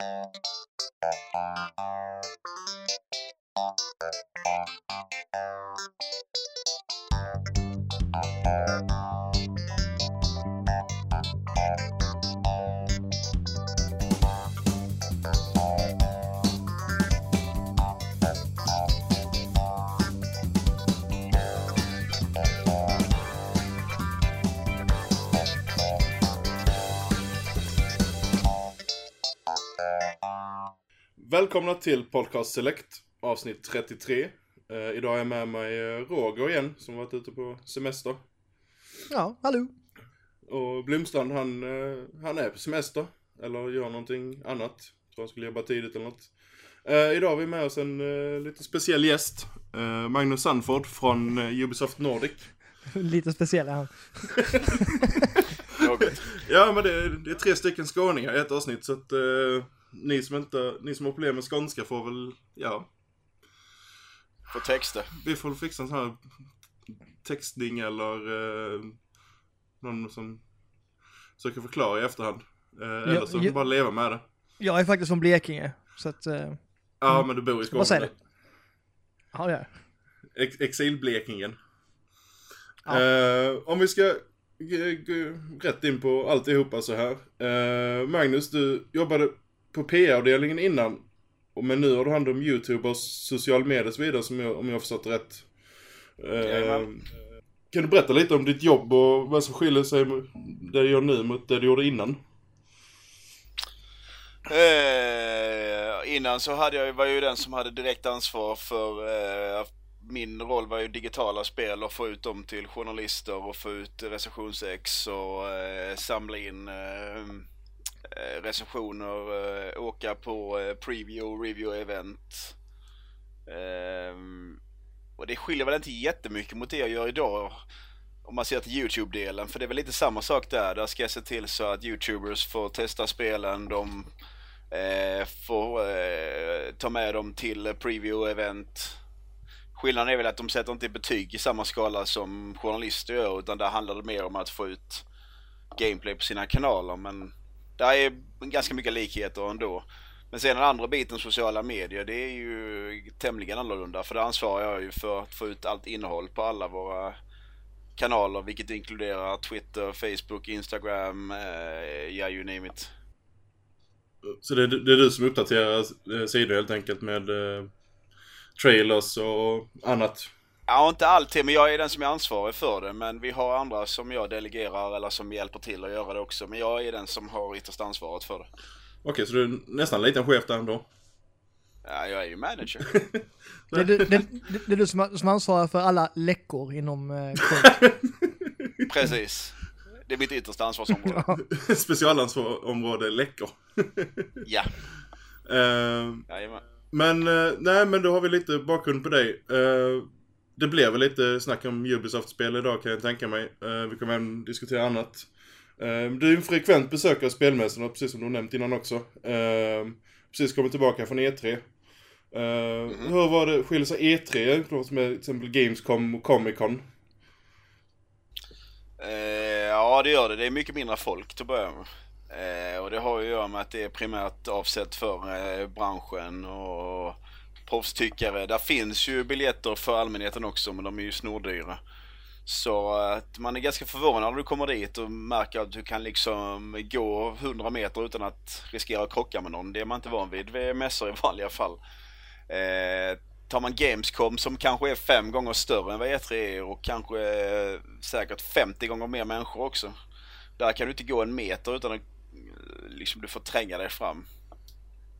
Thank you. Välkomna till Podcast Select, avsnitt 33. Eh, idag är jag med mig eh, Roger igen, som varit ute på semester. Ja, hallå. Och Blomstrand, han, eh, han är på semester. Eller gör någonting annat. Tror han skulle jobba tidigt eller något. Eh, idag har vi med oss en eh, lite speciell gäst. Eh, Magnus Sandford från eh, Ubisoft Nordic. Lite speciell är han. Ja, men det, det är tre stycken skåningar i ett avsnitt, så att eh, ni, som inte, ni som har problem med skånska får väl, ja, Få texter. vi får fixa en sån här textning eller eh, någon som försöker förklara i efterhand. Eh, eller så får ja. man bara leva med det. Jag är faktiskt från Blekinge, så att... eh, Ja, men du bor i Skåne. Vad säger du? Ja, det är jag. Ex Exilblekingen. Ja. Eh, om vi ska gå rätt in på alltihopa så här. Eh, Magnus, du jobbade på PR-avdelningen innan. och- Men nu har du hand om YouTube och social media och så vidare som jag, om jag har förstått rätt. Eh, kan du berätta lite om ditt jobb och vad som skiljer sig det du gör nu mot det du gjorde innan? Eh, innan så hade jag, var jag ju den som hade direkt ansvar för eh, min roll var ju digitala spel och få ut dem till journalister och få ut recensionsex och eh, samla in eh, Eh, recensioner, eh, åka på eh, preview och review event. Ehm, och det skiljer väl inte jättemycket mot det jag gör idag om man ser till Youtube-delen, för det är väl lite samma sak där. Där ska jag se till så att Youtubers får testa spelen, de eh, får eh, ta med dem till preview-event. Skillnaden är väl att de sätter inte betyg i samma skala som journalister gör, utan där handlar det mer om att få ut gameplay på sina kanaler. Men där är ganska mycket likheter ändå. Men sen den andra biten, sociala medier, det är ju tämligen annorlunda. För det ansvarar jag ju för att få ut allt innehåll på alla våra kanaler, vilket inkluderar Twitter, Facebook, Instagram, eh, ja you name it. Så det, är- det är du som uppdaterar eh, sidor helt enkelt med eh, trailers och annat? Ja, inte alltid, men jag är den som är ansvarig för det. Men vi har andra som jag delegerar eller som hjälper till att göra det också. Men jag är den som har ytterst ansvaret för det. Okej, så du är nästan en liten chef där ändå? Ja, jag är ju manager. Det är du, det, det, är du som, som ansvarar för alla läckor inom eh. Precis. Det är mitt yttersta ansvarsområde. ja. Specialansvarsområde läckor. Ja, Eh, jajamän. men, eh, nej men då har vi lite bakgrund på dig. Eh, det blev väl lite snack om Ubisoft-spel idag kan jag tänka mig. Eh, vi kommer även diskutera annat. Eh, du är en frekvent besökare av spelmässorna, precis som du nämnt innan också. Eh, precis kommit tillbaka från E3. Eh, Hur var det, skiljer sig E3 från som är till exempel Gamescom och Comic Con? Ja, det gör det. Det är mycket mindre folk till att börja med. Eh, och det har ju att göra med att det är primärt avsett för eh, branschen och proffstyckare. Där finns ju biljetter för allmänheten också, men de är ju snordyra. Så att man är ganska förvånad när du kommer dit och märker att du kan liksom gå 100 meter utan att riskera att krocka med någon. Det är man inte van vid vid mässor i vanliga fall. Eh, tar man Gamescom som kanske är fem gånger större än vad E3 är och kanske eh, säkert 50 gånger mer människor också. Där kan du inte gå en meter utan att eh, liksom, du får tränga dig fram.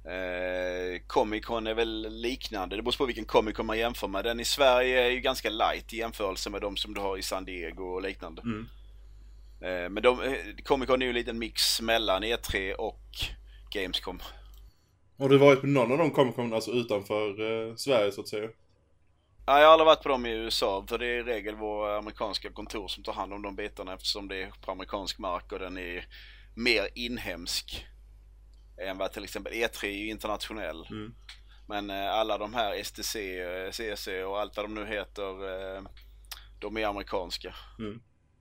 Eh, Comic Con är väl liknande, det beror på vilken Comic Con man jämför med. Den i Sverige är ju ganska light i jämförelse med de som du har i San Diego och liknande. Mm. Eh, men de, eh, Comic Con är ju en liten mix mellan E3 och Gamescom. Har du varit på någon av de Comic Con, alltså utanför eh, Sverige så att säga? Ja, jag har aldrig varit på dem i USA för det är i regel våra amerikanska kontor som tar hand om de bitarna eftersom det är på amerikansk mark och den är mer inhemsk än vad till exempel E3 är ju internationell. Mm. Men eh, alla de här STC, eh, CC och allt vad de nu heter, eh, de är amerikanska.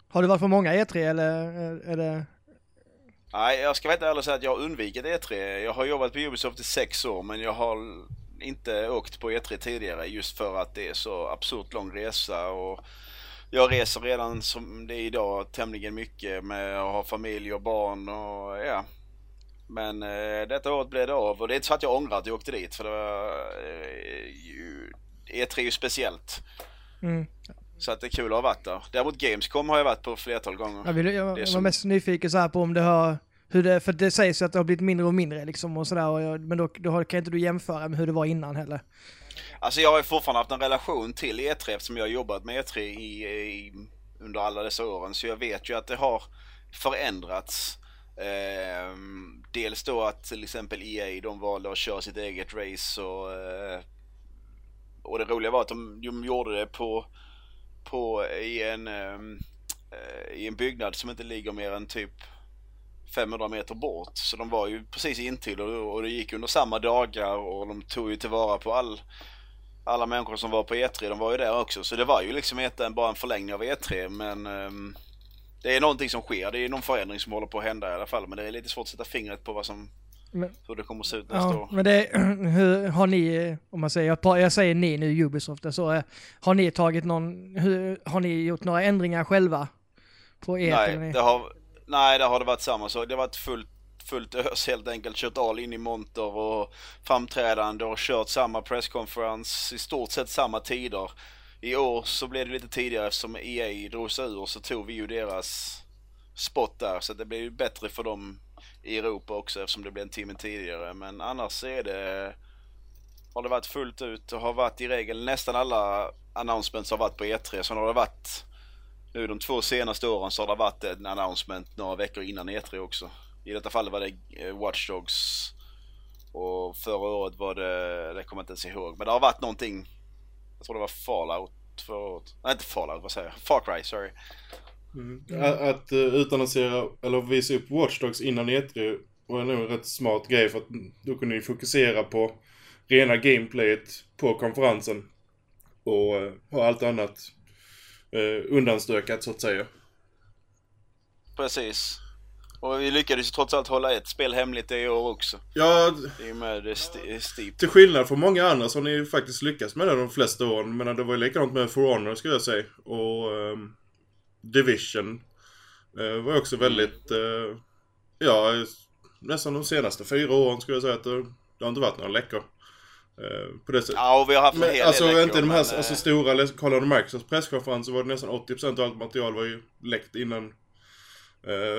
Har du varit på många E3 eller är- är det Nej, jag ska vara ärlig och säga att jag har undvikit E3. Jag har jobbat på Ubisoft i sex år men jag har inte åkt på E3 tidigare just för att det är så absurt lång resa och jag reser redan som det är idag tämligen mycket med att ha familj och barn och ja. Men eh, detta året blev det av och det är inte så att jag ångrar att jag åkte dit för det var eh, ju, E3 är ju speciellt. Mm. Så att det är kul att ha varit där. Däremot Gamescom har jag varit på flertal gånger. Jag, vill, jag, Det är var som- mest nyfiken så här på om det har, hur det, för det sägs ju att det har blivit mindre och mindre liksom och sådär, jag- men då, då kan inte du jämföra med hur det var innan heller. Alltså jag har ju fortfarande haft en relation till E3 eftersom jag har jobbat med E3 i, i, under alla dessa åren. Så jag vet ju att det har förändrats. Eh, dels då att till exempel EA de valde att köra sitt eget race och, eh, och det roliga var att de, de gjorde det på, på i, en, ehm, eh, i en byggnad som inte ligger mer än typ 500 meter bort. Så de var ju precis intill och, och det gick under samma dagar och de tog ju tillvara på all, alla människor som var på E3. De var ju där också. Så det var ju liksom e bara en förlängning av E3 men ehm, det är någonting som sker. Det är någon förändring som håller på att hända i alla fall. Men det är lite svårt att sätta fingret på vad som, Men, hur det kommer att se ut nästa ja, år. men det, hur har ni, om man säger, jag, säger ni nu Ubisoft, så eh, har ni tagit någon, hur, har ni gjort några ändringar själva? På eller Nej, ni? det har, nej, där har det varit samma sak. Det har varit fullt, fullt ös helt enkelt. Kört all in i monter och framträdande och kört samma presskonferens i stort sett samma tider. I år så blev det lite tidigare eftersom EA drog sig ur så tog vi ju deras spot där. Så det blev ju bättre för dem i Europa också eftersom det blev en timme tidigare. Men annars är det har det varit fullt ut och har varit i regel nästan alla announcements har varit på E3. Sen har det varit nu de två senaste åren så har det varit en announcement några veckor innan E3 också. I detta fall var det eh, Watch Dogs och förra året var det, det kommer jag inte ens ihåg, men det har varit någonting. Jag tror det var Fallout året. Nej inte Fallout, vad säger jag? Far Cry, sorry. Att, att uh, utannonsera, eller visa upp Watch Dogs innan E3 var nog en rätt smart grej för att då kunde ni fokusera på rena gameplayet på konferensen. Och eh, ha allt annat uh, undanstökat så att säga. Precis. Och vi lyckades ju trots allt hålla ett spel hemligt i år också. Ja, I och med det st- Steep. till skillnad från många andra så har ni faktiskt lyckats med det de flesta åren. Men det var ju likadant med For Honor skulle jag säga. Och ehm, Division eh, var också väldigt, eh, ja, nästan de senaste fyra åren skulle jag säga att det, det har inte varit några läckor. Eh, på det sättet. Ja, och vi har haft en hel Men, alltså läckor, inte de här men, alltså, stora, kollade Microsofts presskonferens så var det nästan 80% av allt material var ju läckt innan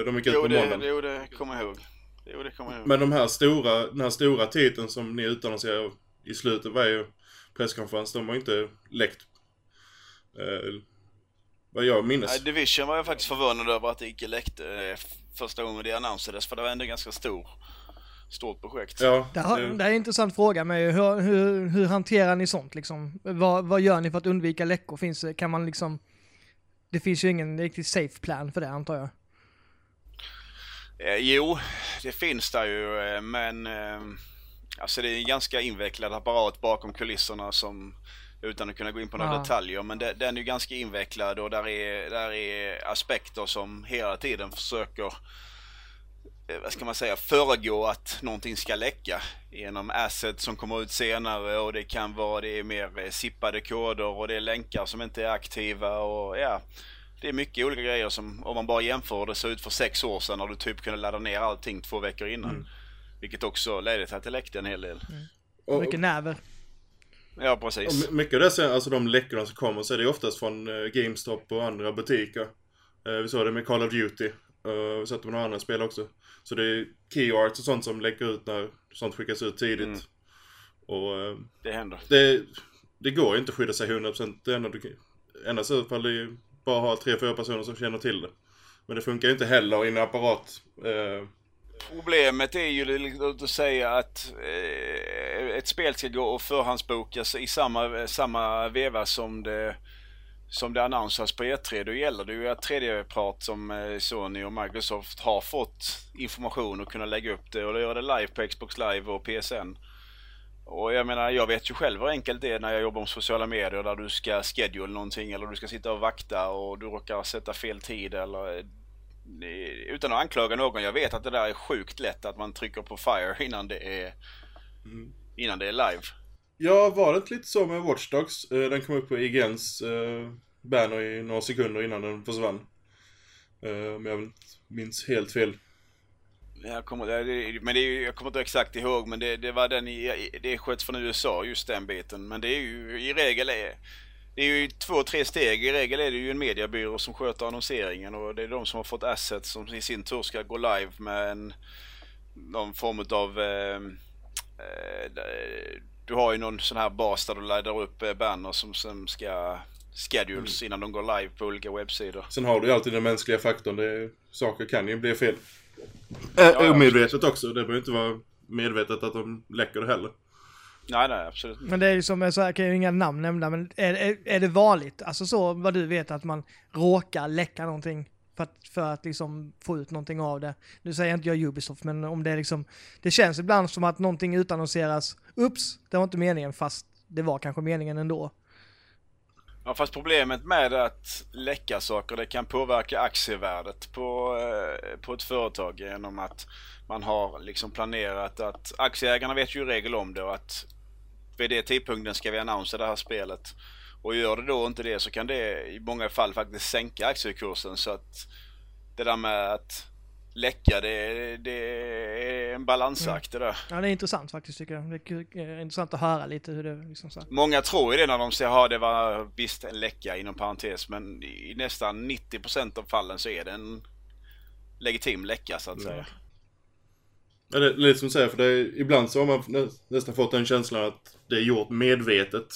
de gick ut Jo, på det, måndagen. jo, det kommer jag ihåg. Jo, det kommer jag ihåg. Men de här stora, den här stora titeln som ni utannonserade i slutet av varje presskonferens, de var inte läckt. Eh, vad jag minns. Nej, Division var jag faktiskt förvånad över att det icke läckte eh, första gången det annonserades för det var ändå ganska stor, stort projekt. Ja, Det, har, eh, det är en intressant fråga med hur, hur, hur hanterar ni sånt liksom? Vad, vad gör ni för att undvika läckor? Finns, det- kan man liksom... Det finns ju ingen riktigt safe plan för det antar jag. Eh, jo, det finns där ju eh, men eh, alltså det är en ganska invecklad apparat bakom kulisserna som utan att kunna gå in på några Ja. detaljer men det, den är ju ganska invecklad och där är, där är aspekter som hela tiden försöker eh, vad ska man säga, föregå att någonting ska läcka genom assets som kommer ut senare och det kan vara det är mer eh, sippade koder och det är länkar som inte är aktiva och ja det är mycket olika grejer som om man bara jämför det såg ut för sex år sedan när du typ kunde ladda ner allting två veckor innan. Mm. Vilket också ledde till att det läckte en hel del. och, Mycket näver. Ja och precis. my- mycket av det, sen, alltså de läckorna som kommer så är det oftast från eh, GameStop och andra butiker. Eh, vi såg det med Call of Duty. Vi sett det med några andra spel också. Så det är key arts och sånt som läcker ut när sånt skickas ut tidigt. Mm. Och eh, Det händer. det, det går ju inte att skydda sig 100%. Det enda du kan... Alla fall det är bara ha tre, fyra personer som känner till det. Men det funkar ju inte heller i en apparat. Eh, Problemet är ju liksom att säga att eh, ett spel ska gå och förhandsbokas i samma, samma veva som det som det annonsas på E3, då gäller det ju att tredjepart som eh, Sony och Microsoft har fått information och kunna lägga upp det och göra det live på Xbox Live och PSN. Och jag menar, jag vet ju själv hur enkelt det är när jag jobbar med sociala medier där du ska schedule någonting eller du ska sitta och vakta och du råkar sätta fel tid eller utan att anklaga någon, jag vet att det där är sjukt lätt att man trycker på fire innan det är, mm. innan det är live. Ja, var det inte lite så med Watchdogs? Eh, den kom upp på IGNs eh, banner i några sekunder innan den försvann. Eh, om jag minns helt fel. Jag kommer, men det är, jag kommer inte exakt ihåg, men det, det var den i, det sköts från USA, just den biten. Men det är ju i regel är, det är ju två, tre steg. I regel är det ju en mediebyrå som sköter annonseringen och det är de som har fått assets som i sin tur ska gå live med en, någon form av eh, eh, du har ju någon sån här bas där du laddar upp eh, banners som, som ska schedules mm. innan de går live på olika webbsidor. Sen har du ju alltid den mänskliga faktorn. Det, saker kan ju bli fel. Äh, omedvetet också. Det behöver inte vara medvetet att de läcker det heller. Nej, nej, absolut. Men det är ju som, så här kan ju inga namn nämna, men är, är, är det vanligt, alltså så vad du vet, att man råkar läcka någonting för att, för att liksom få ut någonting av det? Nu säger inte jag Ubisoft, men om det är liksom, det känns ibland som att någonting utannonseras, ups, det var inte meningen, fast det var kanske meningen ändå. Ja fast problemet med att läcka saker det kan påverka aktievärdet på, eh, på ett företag genom att man har liksom planerat att aktieägarna vet ju i regel om det och att vid det tidpunkten ska vi annonsera det här spelet. Och gör det då inte det så kan det i många fall faktiskt sänka aktiekursen så att det där med att läcka, det, det är en balansakt det där. Ja, det är intressant faktiskt tycker jag. Det är intressant att höra lite hur det liksom så. Många tror ju det när de säger att det var visst en läcka inom parentes, men i nästan 90% av fallen så är det en legitim läcka så att säga. Ja, det är lite som du säger, för det är, ibland så har man nästan fått den känslan att det är gjort medvetet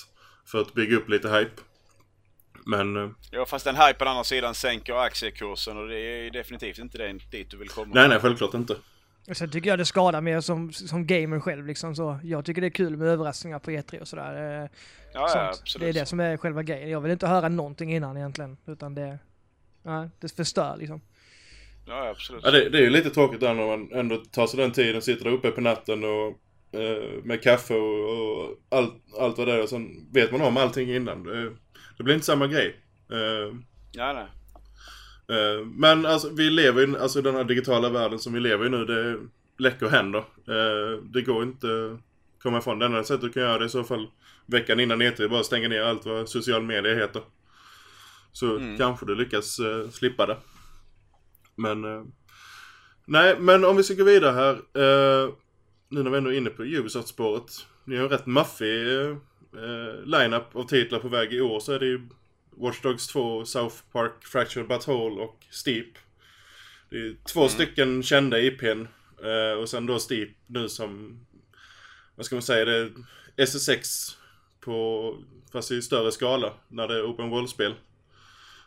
för att bygga upp lite hype. Men... Eh, ja fast den hypen å andra sidan sänker aktiekursen och det är definitivt inte det dit du vill komma. Nej nej självklart inte. Sen tycker jag det skadar mer som, som gamer själv liksom så. Jag tycker det är kul med överraskningar på E3 och sådär. Eh, ja, ja absolut. Det är det som är själva grejen. Jag vill inte höra någonting innan egentligen. Utan det, ja, det förstör liksom. Ja absolut. Ja, det, det är ju lite tråkigt där när man ändå tar sig den tiden, sitter där uppe på natten och eh, med kaffe och, och allt, allt vad det är och sen vet man om allting innan. Det, det blir inte samma grej. Uh, ja, nej. Uh, men alltså vi lever i alltså, den här digitala världen som vi lever i nu. Det läcker händer. Uh, det går inte att komma ifrån. Det enda sättet du kan göra det i så fall veckan innan E3 bara stänga ner allt vad social media heter. Så mm. kanske du lyckas uh, slippa det. Men... Nej, men om vi ska gå vidare här. Nu när vi ändå är inne på Ubisoft-spåret. Ni har en rätt maffig eh, line-up av titlar på väg i år så är det ju Watch Dogs 2, South Park, Fractured But Whole och Steep. Det är två mm. stycken kända IPn. Eh, och sen då Steep nu som, vad ska man säga, det är SSX på, fast i större skala när det är Open World-spel.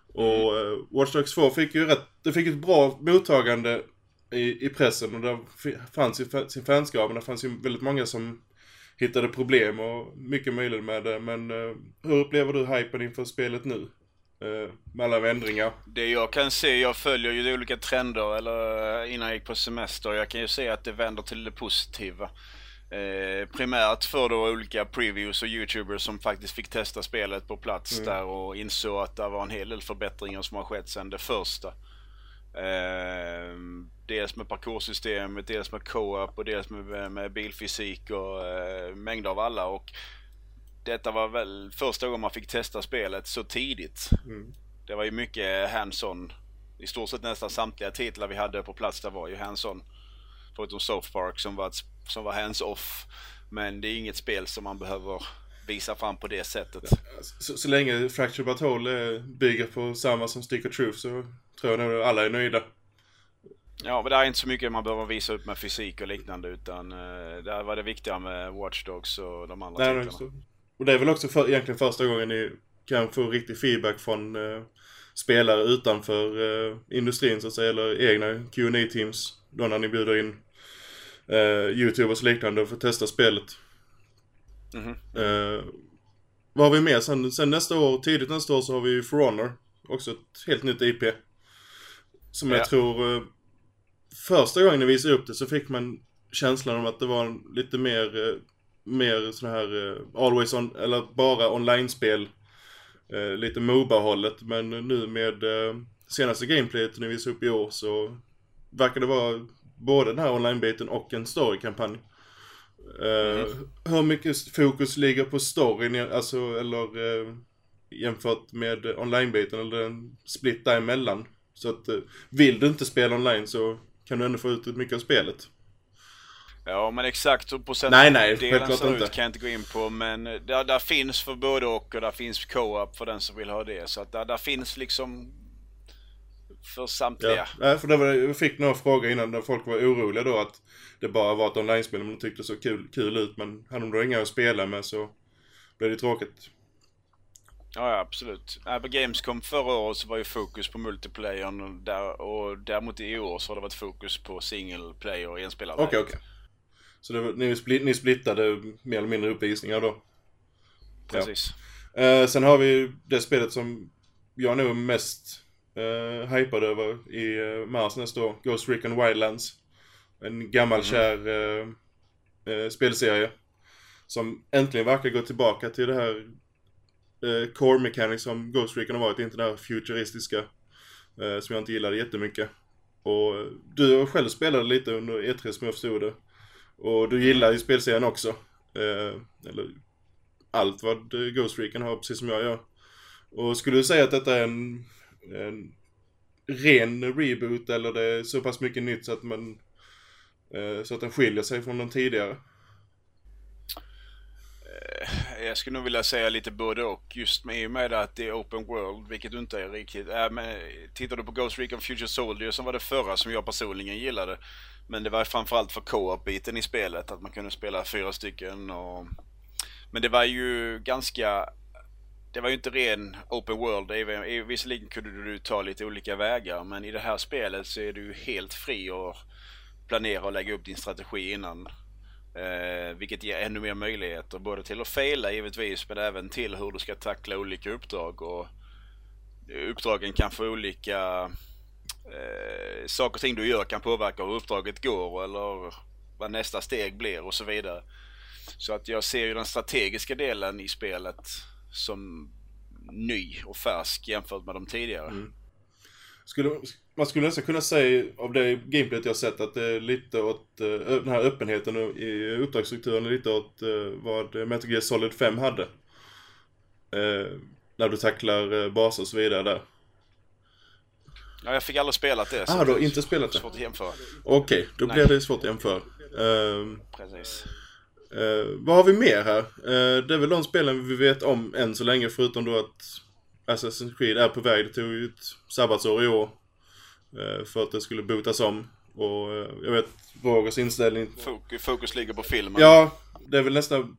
Och mm. eh, Watch Dogs 2 fick ju rätt, det fick ett bra mottagande i, i pressen och det fanns ju sin fanskap, men det fanns ju väldigt många som hittade problem och mycket möjligt med det. Men uh, hur upplever du hypen inför spelet nu? Uh, med alla ändringar. Det jag kan se, jag följer ju olika trender eller eh, innan jag gick på semester. Jag kan ju se att det vänder till det positiva. Eh, primärt för då olika previews och youtubers som faktiskt fick testa spelet på plats mm. där och insåg att det var en hel del förbättringar som har skett sedan det första. Eh, dels med parkoursystemet, dels med co-op och dels med, med bilfysik och eh, mängder av alla. Och detta var väl första gången man fick testa spelet så tidigt. Mm. Det var ju mycket hands-on. I stort sett nästan samtliga titlar vi hade på plats där var ju hands-on. Förutom South Park som var, som var hands-off. Men det är inget spel som man behöver visa fram på det sättet. Så, så länge Fracture Battle bygger på samma som Stick of Truth så tror jag nog alla är nöjda. Ja, men det är inte så mycket man behöver visa upp med fysik och liknande utan uh, där var det viktiga med Watch Dogs och de andra Nej, titlarna. Och det är väl också för, egentligen första gången ni kan få riktig feedback från uh, spelare utanför uh, industrin så att säga, eller egna qa teams Då när ni bjuder in uh, Youtubers och liknande för att testa spelet. Mm -hmm. vad har vi mer? Sen, sen nästa år, tidigt nästa år så har vi For Honor. Också ett helt nytt IP. Som ja. jag tror första gången ni visade upp det så fick man känslan om att det var lite mer, eh, mer sån här eh, always on, eller bara online-spel. Eh, lite Moba-hållet, men nu med senaste gameplayet ni visade upp i år så verkar det vara både den här online-biten och en story-kampanj. Mm. Hur mycket fokus ligger på storyn, alltså, eller jämfört med online-biten, eller en split däremellan? Så att vill du inte spela online så kan du ändå få ut mycket av spelet. Ja, men exakt hur procent Nej, nej, delen självklart ser ut kan jag inte gå in på. Men där, där finns för både och och där finns co-op för den som vill ha det. Så att där, där finns liksom för samtliga. Ja, Nej, för det var, jag fick några frågor innan där folk var oroliga då att det bara var ett online-spel men de tyckte det så kul, kul ut. Men hade de då inga att spela med så blev det tråkigt. Ja, ja absolut. Nej, på Gamescom förra året så var ju fokus på multiplayern och, där, och däremot i år så har det varit fokus på single player och enspelare. Okej, okej. Så det ni, split, ni splittade mer eller mindre uppvisningar då? Precis. Eh, sen har vi det spelet som jag nog är mest eh, hypad över i eh, mars nästa år. Ghost Recon Wildlands. En gammal kär eh, eh, spelserie. Som äntligen verkar gå tillbaka till det här eh, core mechanics som Ghost Recon har varit. Inte den här futuristiska. Eh, som jag inte gillade jättemycket. Och eh, du har själv spelat lite under E3 som jag förstod det. Och du gillar ju spelserien också. Eh, eller allt vad eh, Ghost Recon har, precis som jag gör. Och skulle du säga att detta är en, en ren reboot eller det är så pass mycket nytt så att man eh, så att den skiljer sig från den tidigare? Eh, jag skulle nog vilja säga lite både och. Just med, i och med att det är open world, vilket du inte är riktigt. Äh, men, tittar du på Ghost Recon Future Soldier som var det förra som jag personligen gillade. Men det var framförallt för co-op-biten i spelet, att man kunde spela fyra stycken och... Men det var ju ganska... Det var ju inte ren open world. Visserligen kunde du ta lite olika vägar, men i det här spelet så är du helt fri att planera och lägga upp din strategi innan. Eh, vilket ger ännu mer möjligheter både till att fejla givetvis men även till hur du ska tackla olika uppdrag och uppdragen kan få olika eh, saker och ting du gör kan påverka hur uppdraget går eller vad nästa steg blir och så vidare. Så att jag ser ju den strategiska delen i spelet som ny och färsk jämfört med de tidigare. Mm. Skulle, man skulle nästan kunna säga av det gameplayet jag sett att det är lite åt eh, den här öppenheten och i uppdragsstrukturen är lite åt eh, vad Metal Gear Solid 5 hade. Eh, när du tacklar baser och så vidare där. Ja, jag fick aldrig spelat det. Ah, så du har inte spelat det? Svårt att jämföra. Okej, då Nej. blir det svårt att jämföra. Ehm, Precis. Eh, vad har vi mer här? Det är väl de spelen vi vet om än så länge förutom då att Assassin's Creed är på väg. Det tog ju ett sabbatsår i år. Eh, för att det skulle botas om. Och eh, jag vet Rogers inställning. Fokus, fokus ligger på filmen. Ja, det är väl nästan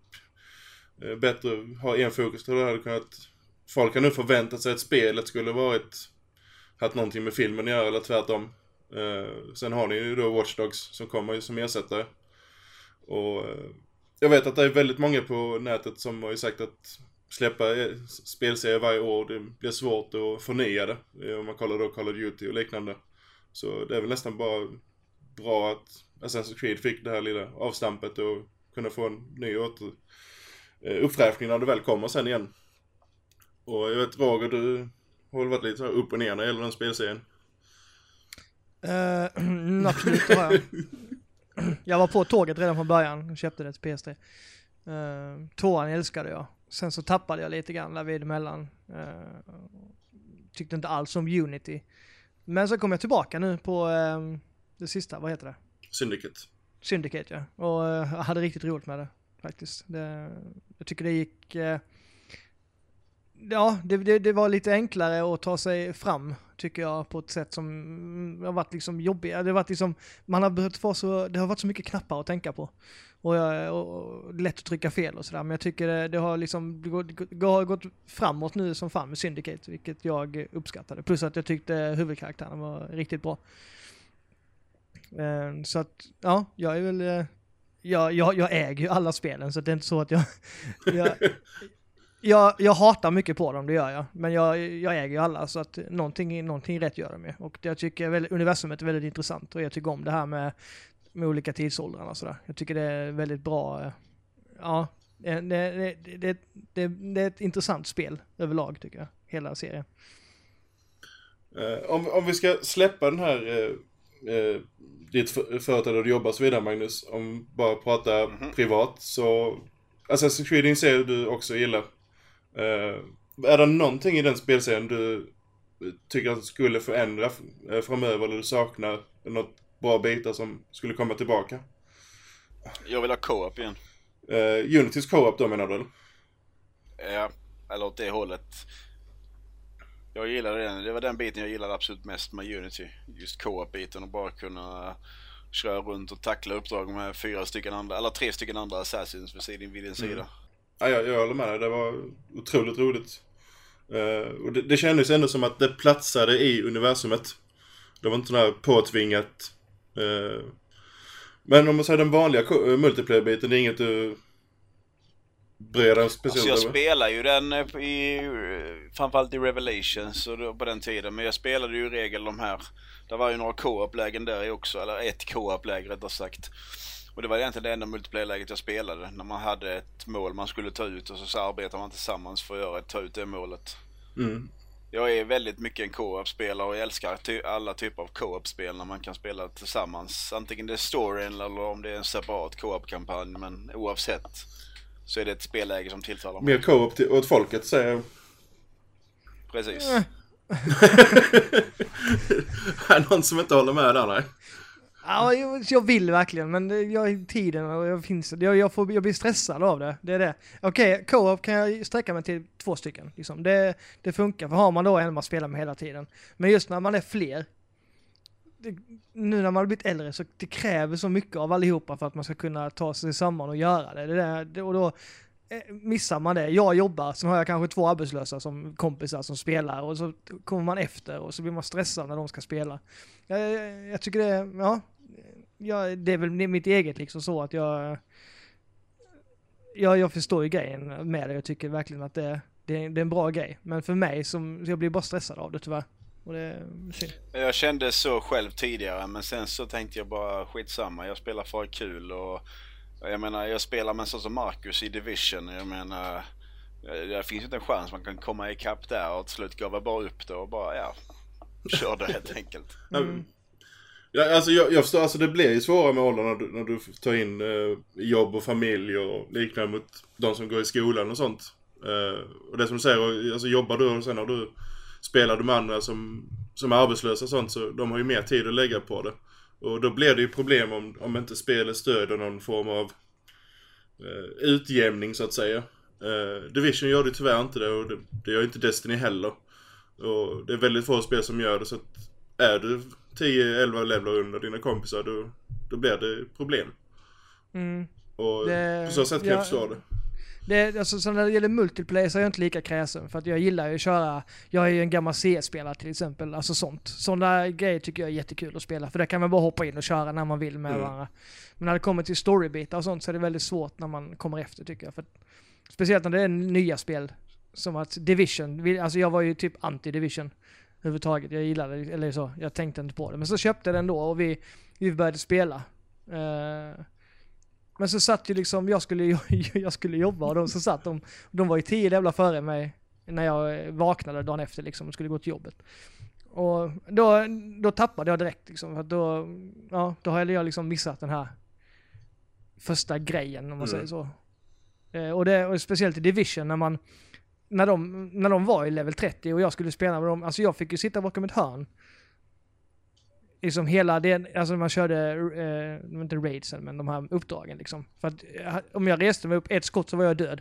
eh, bättre att ha en fokus. Tror jag hade kunnat... Folk har nu förväntat sig att spelet skulle varit... Haft någonting med filmen att göra eller tvärtom. Sen har ni ju då Watch Dogs som kommer som ersättare. Och jag vet att det är väldigt många på nätet som har ju sagt att släppa spelserier varje år, det blir svårt att förnya det. Om man kollar då Call of Duty och liknande. Så det är väl nästan bara bra att Assassin's Creed fick det här lilla avstampet och kunna få en ny åter, eh, uppfräschning när det väl kommer sen igen. Och jag vet Roger, du har väl varit lite så här upp och ner när det gäller den spelserien. Uh, absolut, det har jag. Jag var på tåget redan från början och köpte det till PS3. Uh, eh, tvåan älskade jag. Sen så tappade jag lite grann där vid emellan. Uh, eh, tyckte inte alls om Unity. Men så kom jag tillbaka nu på ehm, det sista, vad heter det? Syndicate. Syndicate ja. Och eh, hade riktigt roligt med det faktiskt. Det, jag tycker det gick... eh, ja, det, det, det var lite enklare att ta sig fram tycker jag på ett sätt som har varit liksom jobbiga. Det har varit liksom, man har behövt få så, det har varit så mycket knappar att tänka på. Och, jag, och, lätt att trycka fel och sådär. Men jag tycker det, det har liksom det går, gått framåt nu som fan med Syndicate, vilket jag uppskattade. Plus att jag tyckte huvudkaraktären var riktigt bra. Eh, Så att, ja, jag är väl... eh, Jag, jag, jag äger ju alla spelen så det är inte så att jag... jag, jag, jag hatar mycket på dem, det gör jag. Men jag, jag äger ju alla så att någonting, någonting rätt gör de ju. Och jag tycker väl, universumet är väldigt intressant och jag tycker om det här med, med olika tidsåldrar och sådär. Jag tycker det är väldigt bra. eh, Ja, det, det, det, det, det, det är ett intressant spel överlag tycker jag. Hela serien. Eh, om, om vi ska släppa den här eh, eh, ditt för- företag där du jobbar och så vidare Magnus. Om bara prata privat så Assassin's Creed serie du också gillar. Eh, är det någonting i den spelserien du tycker att du skulle förändra eh, framöver eller du saknar något bra bitar som skulle komma tillbaka? Jag vill ha co-op igen. Uh, Unitys co-op då menar du? eller? Ja, eller åt det hållet. Jag gillade den. Det var den biten jag gillade absolut mest med Unity. Just co-op-biten och bara kunna köra runt och tackla uppdrag med fyra stycken andra, eller tre stycken andra assassins vid sin, vid din sida. Ja, jag, jag håller med dig. Det var otroligt roligt. Eh, och det, det kändes ändå som att det platsade i universumet. Det var inte sådär påtvingat. Eh, men om man säger den vanliga eh, multiplayer-biten, det är inget du bryr dig speciellt Alltså jag över? spelar ju den i, framförallt i Revelations och på den tiden. Men jag spelade ju i regel de här. Det var ju några co-op-lägen där också, eller ett co-op-läge rättare sagt. Och det var egentligen det enda multiplayer-läget jag spelade. När man hade ett mål man skulle ta ut och så, så arbetar man tillsammans för att göra, ta ut det målet. Mm. Jag är väldigt mycket en co-op-spelare och jag älskar ty- alla typer av co-op-spel när man kan spela tillsammans. Antingen det är storyn eller om det är en separat co-op-kampanj. Men oavsett så är det ett spelläge som tilltalar mig. Mer co-op till, åt folket säger jag. Precis. är det någon som inte håller med där nej? Ja, jag, jag vill verkligen, men jag har tiden och jag finns jag, jag, får, jag blir stressad av det. Det är det. Okej, co-op kan jag sträcka mig till två stycken. Liksom. Det, det funkar, för har man då en man spelar med hela tiden. Men just när man är fler, det, nu när man har blivit äldre så det kräver så mycket av allihopa för att man ska kunna ta sig samman och göra det. det, där, det och då eh, missar man det. Jag jobbar, sen har jag kanske två arbetslösa som kompisar som spelar och så kommer man efter och så blir man stressad när de ska spela. Jag, jag, jag tycker det, ja, ja, det är väl mitt eget liksom så att jag, jag, jag förstår ju grejen med det. Jag tycker verkligen att det, det, det är en bra grej. Men för mig, som, jag blir bara stressad av det tyvärr. Och det är synd. Jag kände så själv tidigare men sen så tänkte jag bara skitsamma. Jag spelar för kul och jag menar jag spelar med en sån som Marcus i Division. Jag menar det finns inte en chans man kan komma ikapp där och till slut gav jag bara upp det och bara ja, körde helt enkelt. Mm. Ja, alltså jag, jag förstår, alltså det blir ju svårare med åldern när du, när du tar in eh, jobb och familj och liknande mot de som går i skolan och sånt. Eh, och det som du säger, alltså jobbar du och sen har du, spelar du med andra som, som är arbetslösa och sånt så de har ju mer tid att lägga på det. Och då blir det ju problem om, om inte spelet stöder någon form av eh, utjämning så att säga. Eh, Division gör det tyvärr inte det och det, det gör inte Destiny heller. Och det är väldigt få spel som gör det så att är du 10-11 levlar under dina kompisar då, då blir det problem. Mm. Och Det- på så sätt kan jag ja, förstå det. Det, alltså, så när det gäller multiplayer så är jag inte lika kräsen. För att jag gillar ju att köra, jag är ju en gammal CS-spelare till exempel, alltså sånt. Sådana grejer tycker jag är jättekul att spela. För där kan man bara hoppa in och köra när man vill med Mm. varandra. Men när det kommer till storybitar och sånt så är det väldigt svårt när man kommer efter tycker jag. För speciellt när det är nya spel. Som att Division, vi- alltså jag var ju typ anti-Division. Överhuvudtaget, jag gillade det, eller så, jag tänkte inte på det. Men så köpte jag den då och vi, vi började spela. Eh, men så satt ju liksom, jag skulle, jag skulle jobba och de så satt de, de var ju tio jävla före mig när jag vaknade dagen efter liksom och skulle gå till jobbet. Och då, då tappade jag direkt liksom, för då, ja, då hade jag liksom missat den här första grejen om man Mm. säger så. Eh, och, det, och speciellt i Division när man, när de, när de var i level 30 och jag skulle spela med dem, alltså jag fick ju sitta bakom ett hörn. Liksom hela den, alltså man körde, eh, det inte raidsen, men de här uppdragen liksom. För att eh, om jag reste mig upp ett skott så var jag död.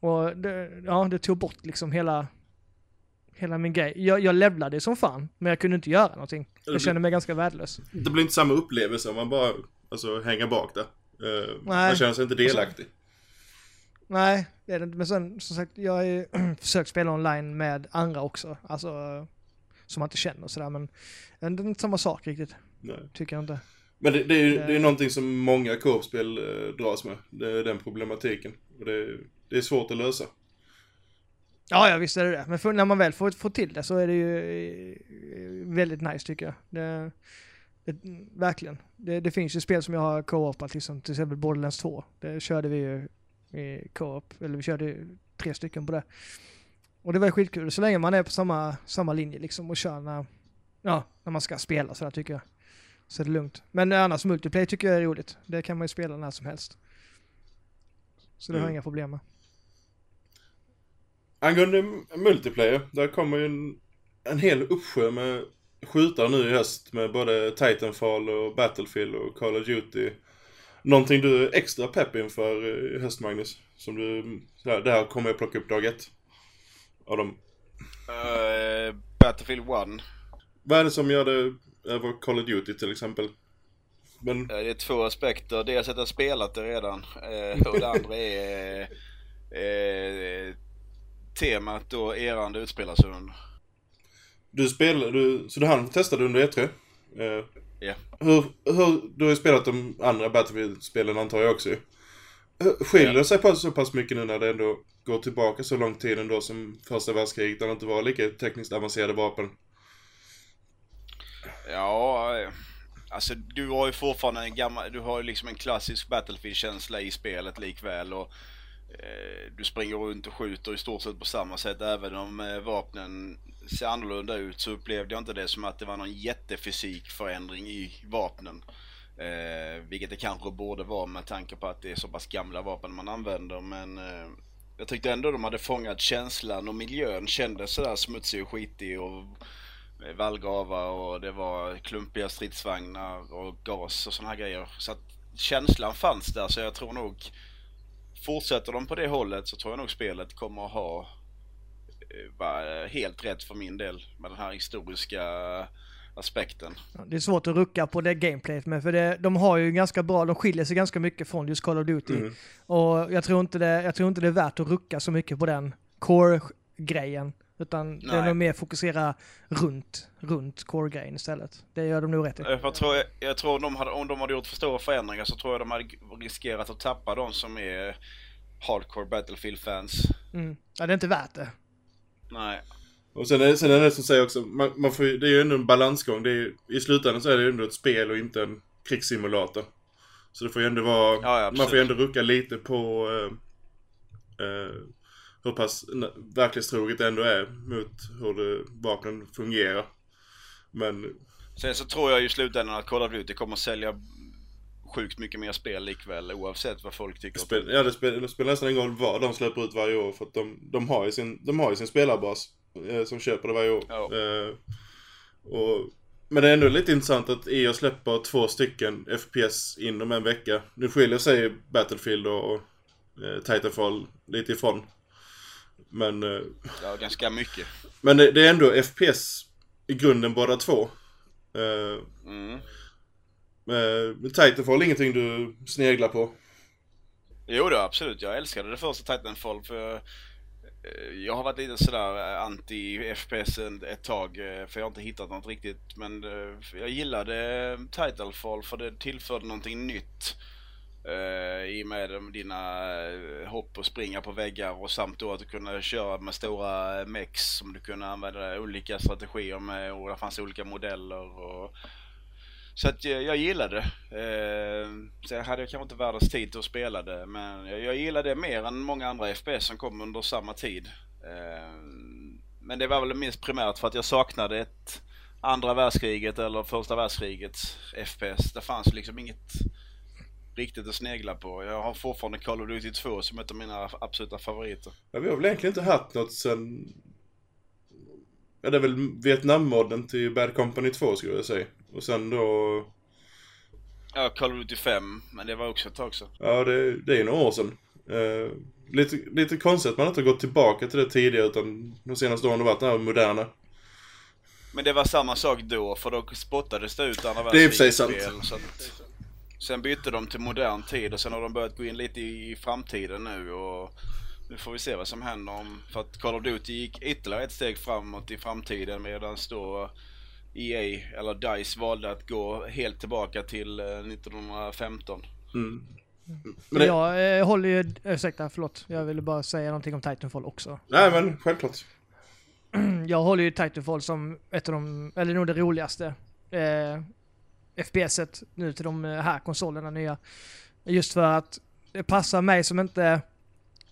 Och det, ja, det tog bort liksom hela, hela min grej. Jag, jag levlade som fan, men jag kunde inte göra någonting. Jag kände mig ganska värdelös. Det blir inte samma upplevelse om man bara alltså, hänger bak där. Eh, man känner sig inte delaktig. Nej, det är det inte. Men sen, som sagt, jag har ju försökt spela online med andra också. Alltså, som man inte känner och sådär. Men det är inte samma sak riktigt, Nej. tycker jag inte. Men det, det är ju det är Nej. någonting som många co-op-spel eh, dras med. Det är den problematiken. Och det, det är svårt att lösa. Ja, ja visst är det det. Men för, när man väl får, får till det så är det ju eh, väldigt nice tycker jag. Det, det, verkligen. Det, det finns ju spel som jag har co-opat, liksom, till exempel Borderlands 2. Det körde vi ju i co-op, eller vi körde tre stycken på det. Och det var skitkul, så länge man är på samma, samma linje liksom och kör när, ja, när man ska spela sådär tycker jag. Så är det lugnt. Men annars multiplayer tycker jag är roligt. Det kan man ju spela när som helst. Så det har jag Mm. inga problem med. Angående multiplayer, där kommer ju en, en hel uppsjö med skjutare nu i höst med både Titanfall och Battlefield och Call of Duty. Någonting du är extra pepp inför i höst Magnus? Som du, här, det här kommer jag plocka upp dag ett. Av dem. Eh, Battlefield 1. Vad är det som gör det över Call of Duty till exempel? Men, Eh, Det är två aspekter. Dels att jag spelat det redan eh, och det andra är eh, temat och eran det utspelar sig under. du spelar, du, så du hann testa det under E3? Eh, Ja. hur, hur, du har ju spelat de andra Battlefield-spelen antar jag också Skiljer det sig på så pass mycket nu när det ändå går tillbaka så lång tid ändå som första världskriget där det inte var lika tekniskt avancerade vapen? Ja, alltså du har ju fortfarande en gammal, du har ju liksom en klassisk Battlefield-känsla i spelet likväl och Eh, du springer runt och skjuter i stort sett på samma sätt även om eh, vapnen ser annorlunda ut så upplevde jag inte det som att det var någon jättefysikförändring i vapnen. Eh, vilket det kanske borde vara med tanke på att det är så pass gamla vapen man använder men eh, jag tyckte ändå de hade fångat känslan och miljön kändes sådär smutsig och skitig och eh, vallgrava vallgravar och det var klumpiga stridsvagnar och gas och sådana här grejer. Så att känslan fanns där så jag tror nog fortsätter de på det hållet så tror jag nog spelet kommer att ha eh, vara helt rätt för min del med den här historiska aspekten. Det är svårt att rucka på det gameplayet med, för det, de har ju ganska bra, de skiljer sig ganska mycket från just Call of Duty. Mm. Och jag tror, inte det, jag tror inte det är värt att rucka så mycket på den core-grejen. Utan det är Nej. nog mer fokusera runt, runt core-grejen istället. Det gör de nog rätt i. Jag tror, jag tror de hade, om de hade gjort för stora förändringar så tror jag de hade riskerat att tappa de som är hardcore Battlefield-fans. Mm. Ja, det är inte värt det. Nej. Och sen är, det- sen är det som säger också, man, man får, det är ju ändå en balansgång. Det är, I slutändan så är det ju ändå ett spel och inte en krigssimulator. Så det får ju ändå vara, Ja, ja, man får ju ändå rucka lite på eh, eh, hur pass verklighetstroget det ändå är mot hur det, vapnen fungerar. Men Sen så tror jag ju i slutändan att Call of Duty kommer att sälja sjukt mycket mer spel likväl oavsett vad folk tycker. spel, ja, det, spel, det spelar nästan ingen roll vad de släpper ut varje år för att de, de, har, ju sin, de har ju sin spelarbas eh, som köper det varje år. Ja. Eh, och, men det är ändå lite intressant att EA släpper två stycken FPS inom en vecka. Nu skiljer sig Battlefield och eh, Titanfall lite ifrån. Men, eh, Ja, ganska mycket. men det, det är ändå FPS i grunden båda två. Eh, Mm. eh, Titanfall är ingenting du sneglar på. Jo då, absolut. Jag älskade det första Titanfall för jag har varit lite sådär anti FPS en- ett tag för jag har inte hittat något riktigt. Men jag gillade Titanfall för det tillförde någonting nytt. Uh, I och med dina eh, hopp och springa på väggar och samt då att du kunde köra med stora eh, mex som du kunde använda olika strategier med och det fanns olika modeller och så att jag, jag gillade det. Uh, sen hade jag kanske inte världens tid till att spela det men jag, jag gillade det mer än många andra FPS som kom under samma tid. Uh, men det var väl minst primärt för att jag saknade ett andra världskriget eller första världskrigets FPS. Det fanns liksom inget riktigt att snegla på. Jag har fortfarande Call of Duty 2 som ett av mina absoluta favoriter. Ja, vi har väl egentligen inte haft något sen... Ja, det är väl Vietnam-modden till Bad Company 2 skulle jag säga. Och sen då... Ja, Call of Duty 5, men det var också ett tag sedan. Ja, det, det är några år sedan. Eh, lite, lite konstigt att man inte har gått tillbaka till det tidigare utan de senaste åren har varit det här moderna. Men det var samma sak då, för då spottades det ut andra Det är sig världskrigets spel, Sen bytte de till modern tid och sen har de börjat gå in lite i framtiden nu och nu får vi se vad som händer om, för att Call of Duty gick ytterligare ett steg framåt i framtiden medan då EA, eller DICE, valde att gå helt tillbaka till eh, 1915. Mm. Men det, Jag eh, håller ju, ursäkta, förlåt. Jag ville bara säga någonting om Titanfall också. Nej men självklart. Jag håller ju Titanfall som ett av de, eller nog det roligaste eh, FPSet nu till de eh, här konsolerna nya. Just för att det passar mig som inte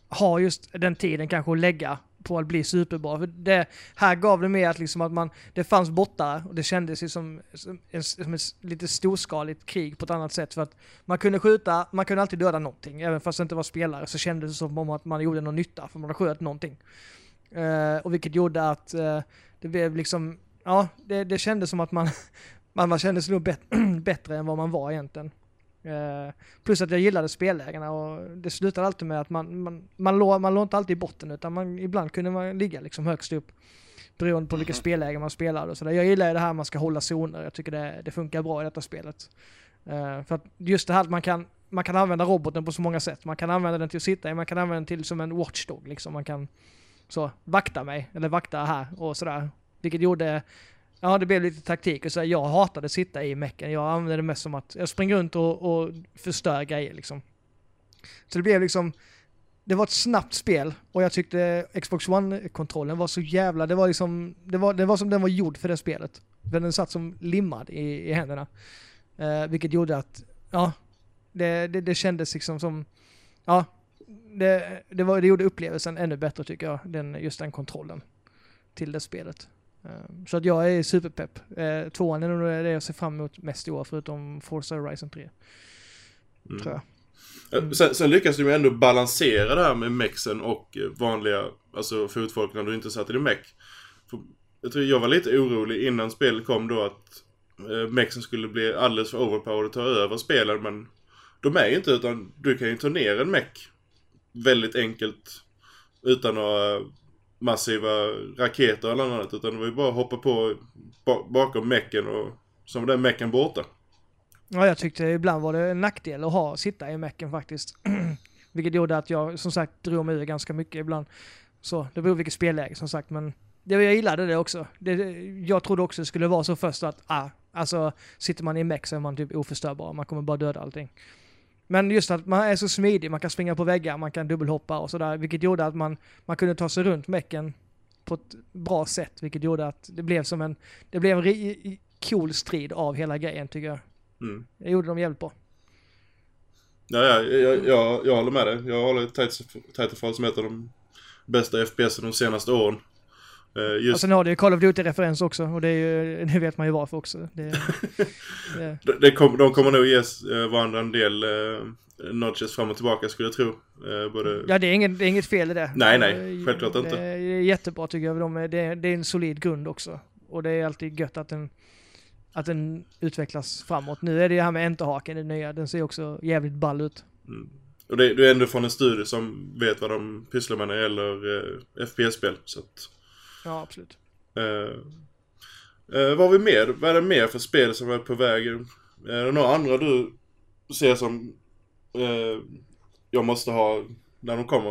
har just den tiden kanske att lägga på att bli superbra. För det, här gav det mer att, liksom att man, det fanns bottar och det kändes ju som, som, en, som ett lite storskaligt krig på ett annat sätt. För att man kunde skjuta, man kunde alltid döda någonting. Även fast det inte var spelare så kändes det som om att man gjorde någon nytta för man sköt någonting. Uh, och vilket gjorde att uh, det blev liksom, ja, det, det kändes som att man, man, man kände sig nog bet bättre än vad man var egentligen. Uh, plus att jag gillade spellägena och det slutade alltid med att man, man, man, låg, man låg inte alltid i botten utan man, ibland kunde man ligga liksom högst upp. Beroende på vilka mhm. spellägen man spelade och sådär. Jag gillar ju det här man ska hålla zoner. Jag tycker det, det funkar bra i detta spelet. Uh, för att just det här att man kan, man kan använda roboten på så många sätt. Man kan använda den till att sitta i, man kan använda den till som en watchdog liksom. Man kan så, vakta mig, eller vakta här och sådär. Vilket gjorde, ja det blev lite taktik och så jag hatade att sitta i mecken. Jag använde det mest som att jag springer runt och, och förstör grejer liksom. Så det blev liksom, det var ett snabbt spel och jag tyckte Xbox One-kontrollen var så jävla, det var liksom, det var, det var som den var gjord för det spelet. För den satt som limmad i, i händerna. Uh, vilket gjorde att, ja, det, det, det kändes liksom som, ja, det, det, var, det gjorde upplevelsen ännu bättre tycker jag, den, just den kontrollen till det spelet. Ehm, så att jag är superpepp. Uh, tvåan är nog det jag ser fram emot mest i år, förutom Forza Horizon 3. Mm. Tror jag. Mm. Sen, sen lyckas du ändå balansera det här med mexen och vanliga, alltså fotfolk när du inte satt i din meck. Jag tror jag var lite orolig innan spelet kom då att eh, mexen skulle bli alldeles för overpowered och ta över spelen men de är ju inte utan du kan ju ta ner en meck väldigt enkelt utan några massiva raketer eller annat. Utan det var ju bara att hoppa på bakom mecken och så var den mecken borta. Ja, jag tyckte ibland var det en nackdel att ha, sitta i mecken faktiskt. Vilket gjorde att jag som sagt drog mig ur ganska mycket ibland. Så det beror på vilket spelläge som sagt men det, jag gillade det också. Det, jag trodde också det skulle vara så först att, ah, alltså sitter man i meck så är man typ oförstörbar. Man kommer bara döda allting. Men just att man är så smidig, man kan springa på väggar, man kan dubbelhoppa och sådär, vilket gjorde att man, man kunde ta sig runt mecken på ett bra sätt, vilket gjorde att det blev som en, det blev en cool strid av hela grejen tycker jag. Mm. Det gjorde de jävligt bra. Ja, ja jag, jag, jag håller med dig. Jag håller Titanfall som ett av de bästa FPS de senaste åren. Uh, just... Och sen har du ju Call of Duty-referens också och det, är ju, det vet man ju varför också. Det, det... det kom, de kommer nog ge uh, varandra en del uh, notches fram och tillbaka skulle jag tro. Uh, både... Ja, det är, inget, det är inget fel i det. Nej, nej, självklart inte. Det är jättebra tycker jag. De det, är, det är en solid grund också. Och det är alltid gött att den, att den utvecklas framåt. Nu är det ju här med enterhaken, det nya. Den ser också jävligt ball ut. Mm. Och det, det, är ändå från en studio som vet vad de pysslar med när det gäller FPS-spel. Så att... Ja, absolut. Uh, uh, vad har vi mer? Vad är det mer för spel som är på väg? Är det några andra du ser som uh, jag måste ha när de kommer?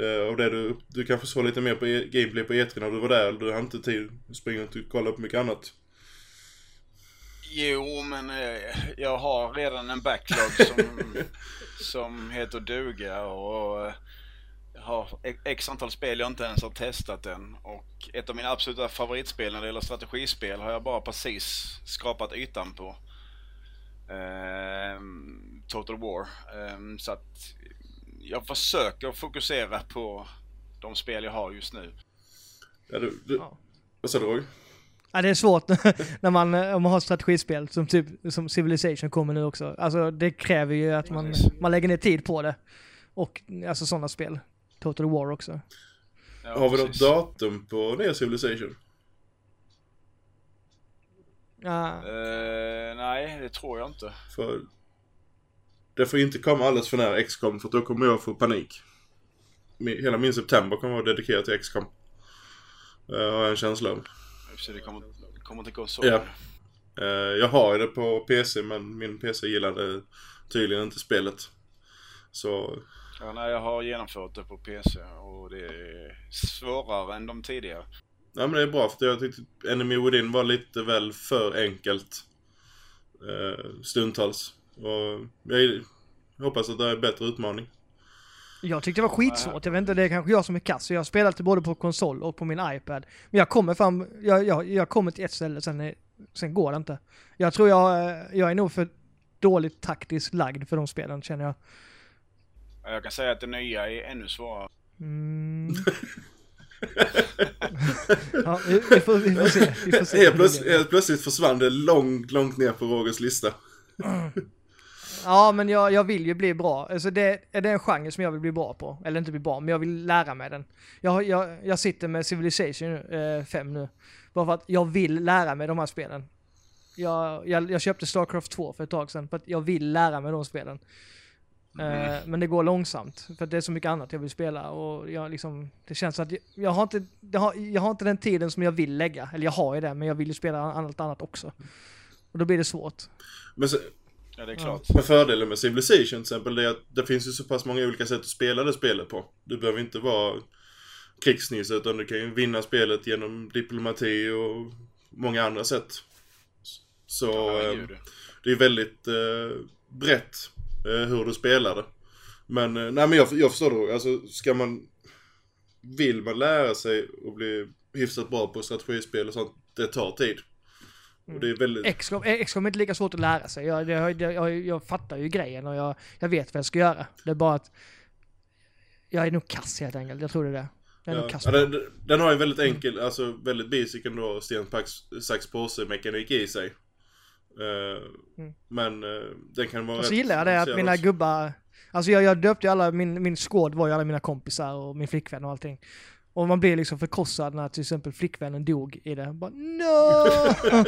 Uh, och det du, du kanske såg lite mer på e gameplay på E3 när du var där, du har inte tid att springa och kolla på mycket annat? Jo, men jag har redan en backlog som, som heter duga och har x antal spel jag inte ens har testat än. Och ett av mina absoluta favoritspel när det gäller strategispel har jag bara precis skrapat ytan på. Um, Total War. Um, så att jag försöker fokusera på de spel jag har just nu. Ja, du, du, ja. Vad sa du Roger? Ja, det är svårt när man, om man har strategispel som typ som Civilization kommer nu också. Alltså det kräver ju att man, man lägger ner tid på det. Och alltså sådana spel. Total War också. Ja, Har vi något datum på nya Civilization? Ja. Uh, nej, det tror jag inte. För det får inte komma alldeles för nära XCOM för då kommer jag få panik. Hela min september kommer vara dedikerad till XCOM. Uh, har jag en känsla av. det kommer, kommer inte gå så. Ja. Uh, jag har det på PC men min PC gillade tydligen inte spelet. Så Ja, nej, jag har genomfört det på PC och det är svårare än de tidigare. Ja men det är bra för jag tyckte Enemy Within var lite väl för enkelt eh, stundtals. Och jag hoppas att det är en bättre utmaning. Jag tyckte det var skitsvårt. Jag vet inte, det är kanske jag som är kass. Jag har spelat det både på konsol och på min iPad. Men jag kommer fram, jag, jag, jag kommer till ett ställe, sen, sen går det inte. Jag tror jag, jag är nog för dåligt taktiskt lagd för de spelen känner jag. Jag kan säga att det nya är ännu svårare. Mm. ja, vi, vi, får, vi får se. Vi får se. Helt plötsligt, helt plötsligt försvann det långt, långt ner på Rogers lista. Ja, men jag, jag vill ju bli bra. Alltså det, är det en genre som jag vill bli bra på? Eller inte bli bra, men jag vill lära mig den. Jag, jag, jag sitter med Civilization 5 eh, nu. Bara för att jag vill lära mig de här spelen. Jag, jag, jag köpte Starcraft 2 för ett tag sedan för att jag vill lära mig de spelen. Mm. Uh, men det går långsamt för det är så mycket annat jag vill spela och jag liksom, det känns att jag, jag, har inte, jag, har, jag har inte den tiden som jag vill lägga. Eller jag har ju det, men jag vill ju spela allt annat också. Och då blir det svårt. Men så, Ja, det är klart. Men fördelen med Civilization till exempel är att det finns ju så pass många olika sätt att spela det spelet på. Du behöver inte vara krigsnisse utan du kan ju vinna spelet genom diplomati och många andra sätt. Så Ja, eh, gud. det är väldigt eh, brett eh, hur du spelar det. Men, eh, nej men jag, jag förstår det. Alltså ska man, vill man lära sig och bli hyfsat bra på strategispel och sånt, det tar tid. Och det är väldigt, XCOM, eh, XCOM är inte lika svårt att lära sig. Jag, jag, jag, jag fattar ju grejen och jag, jag vet vad jag ska göra. Det är bara att jag är nog kass helt enkelt. Jag tror det är det. Ja, ja, den, den har ju väldigt enkel, alltså väldigt basic ändå sten, sax, påse mekanik i sig. Mm. Men eh, den kan vara Och så gillar jag det att mina också. gubbar, alltså jag, jag döpte ju alla, min, min squad var ju alla mina kompisar och min flickvän och allting. Och man blir liksom förkrossad när till exempel flickvännen dog i det. Bara no!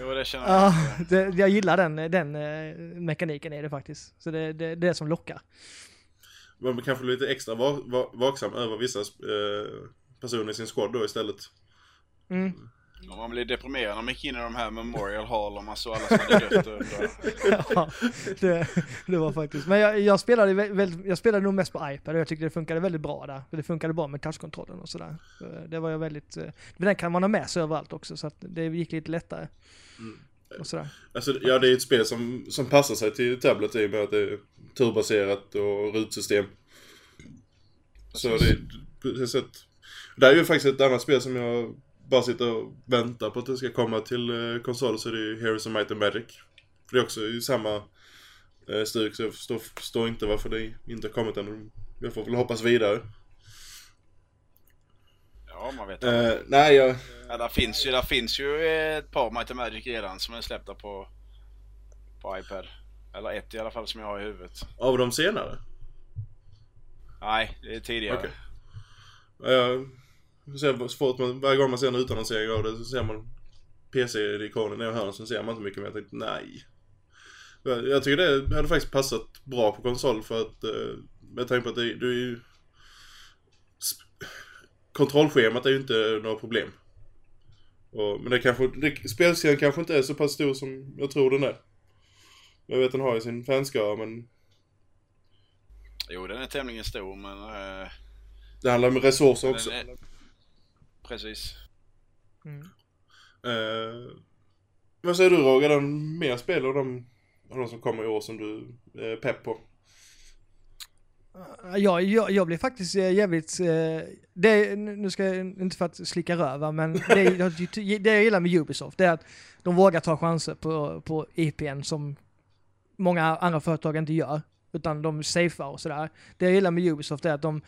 Jo, det känner ja, jag. det, jag gillar den, den eh, mekaniken i det faktiskt. Så det, det, det är det som lockar. Man kanske blir lite extra va, va, vaksam över vissa eh, personer i sin squad då istället. Mm. Om man blir deprimerad när man gick in i de här Memorial Hall och man såg alla som hade dött under. ja, det, det var faktiskt. Men jag, jag, spelade, vä- väldigt, jag spelade nog mest på iPad och jag tyckte det funkade väldigt bra där. För det funkade bra med touchkontrollen och sådär. Så Det var jag väldigt... eh, Men den kan man ha med sig överallt också så att det gick lite lättare. Och sådär. Alltså, ja, det är ett spel som, som passar sig till tablet i och med att det är turbaserat och rutsystem. Så det sätt. Det är ju faktiskt ett annat spel som jag bara sitter och väntar på att det ska komma till eh, konsol så det är ju Heroes of Might and Magic. För det är också i samma eh, stuk så jag förstår, förstår inte varför det inte har kommit än. Jag får väl hoppas vidare. Ja, man vet. Eh, nej, jag... Ja, där finns ju, där finns ju ett par Might and Magic redan som är släppta på, på iPad. Eller ett i alla fall som jag har i huvudet. Av de senare? Nej, det är tidigare. Jag ser, så fort man, varje gång man ser en utannonsering av det så ser man PC-ikonen nere i hörnet så ser man inte mycket mer. Jag tänkte nej. Jag tycker det hade faktiskt passat bra på konsol för att eh, med tanke på att det, du är ju... Kontrollschemat är ju inte några problem. Och, men det kanske, det, spelserien kanske inte är så pass stor som jag tror den är. Jag vet den har ju sin fanskara men Jo, den är tämligen stor men... Eh, det handlar om resurser också. är, precis. Mm. Eh, vad säger du Roger, den mer spel av de, av de som kommer i år som du är pepp på? Jag, jag, jag blir faktiskt eh, jävligt, eh, det, är- nu ska jag inte för att slicka röva, men det, jag- det jag gillar med Ubisoft det är att de vågar ta chanser på, på IPn som många andra företag inte gör. Utan de safear och sådär. Det jag gillar med Ubisoft är att de,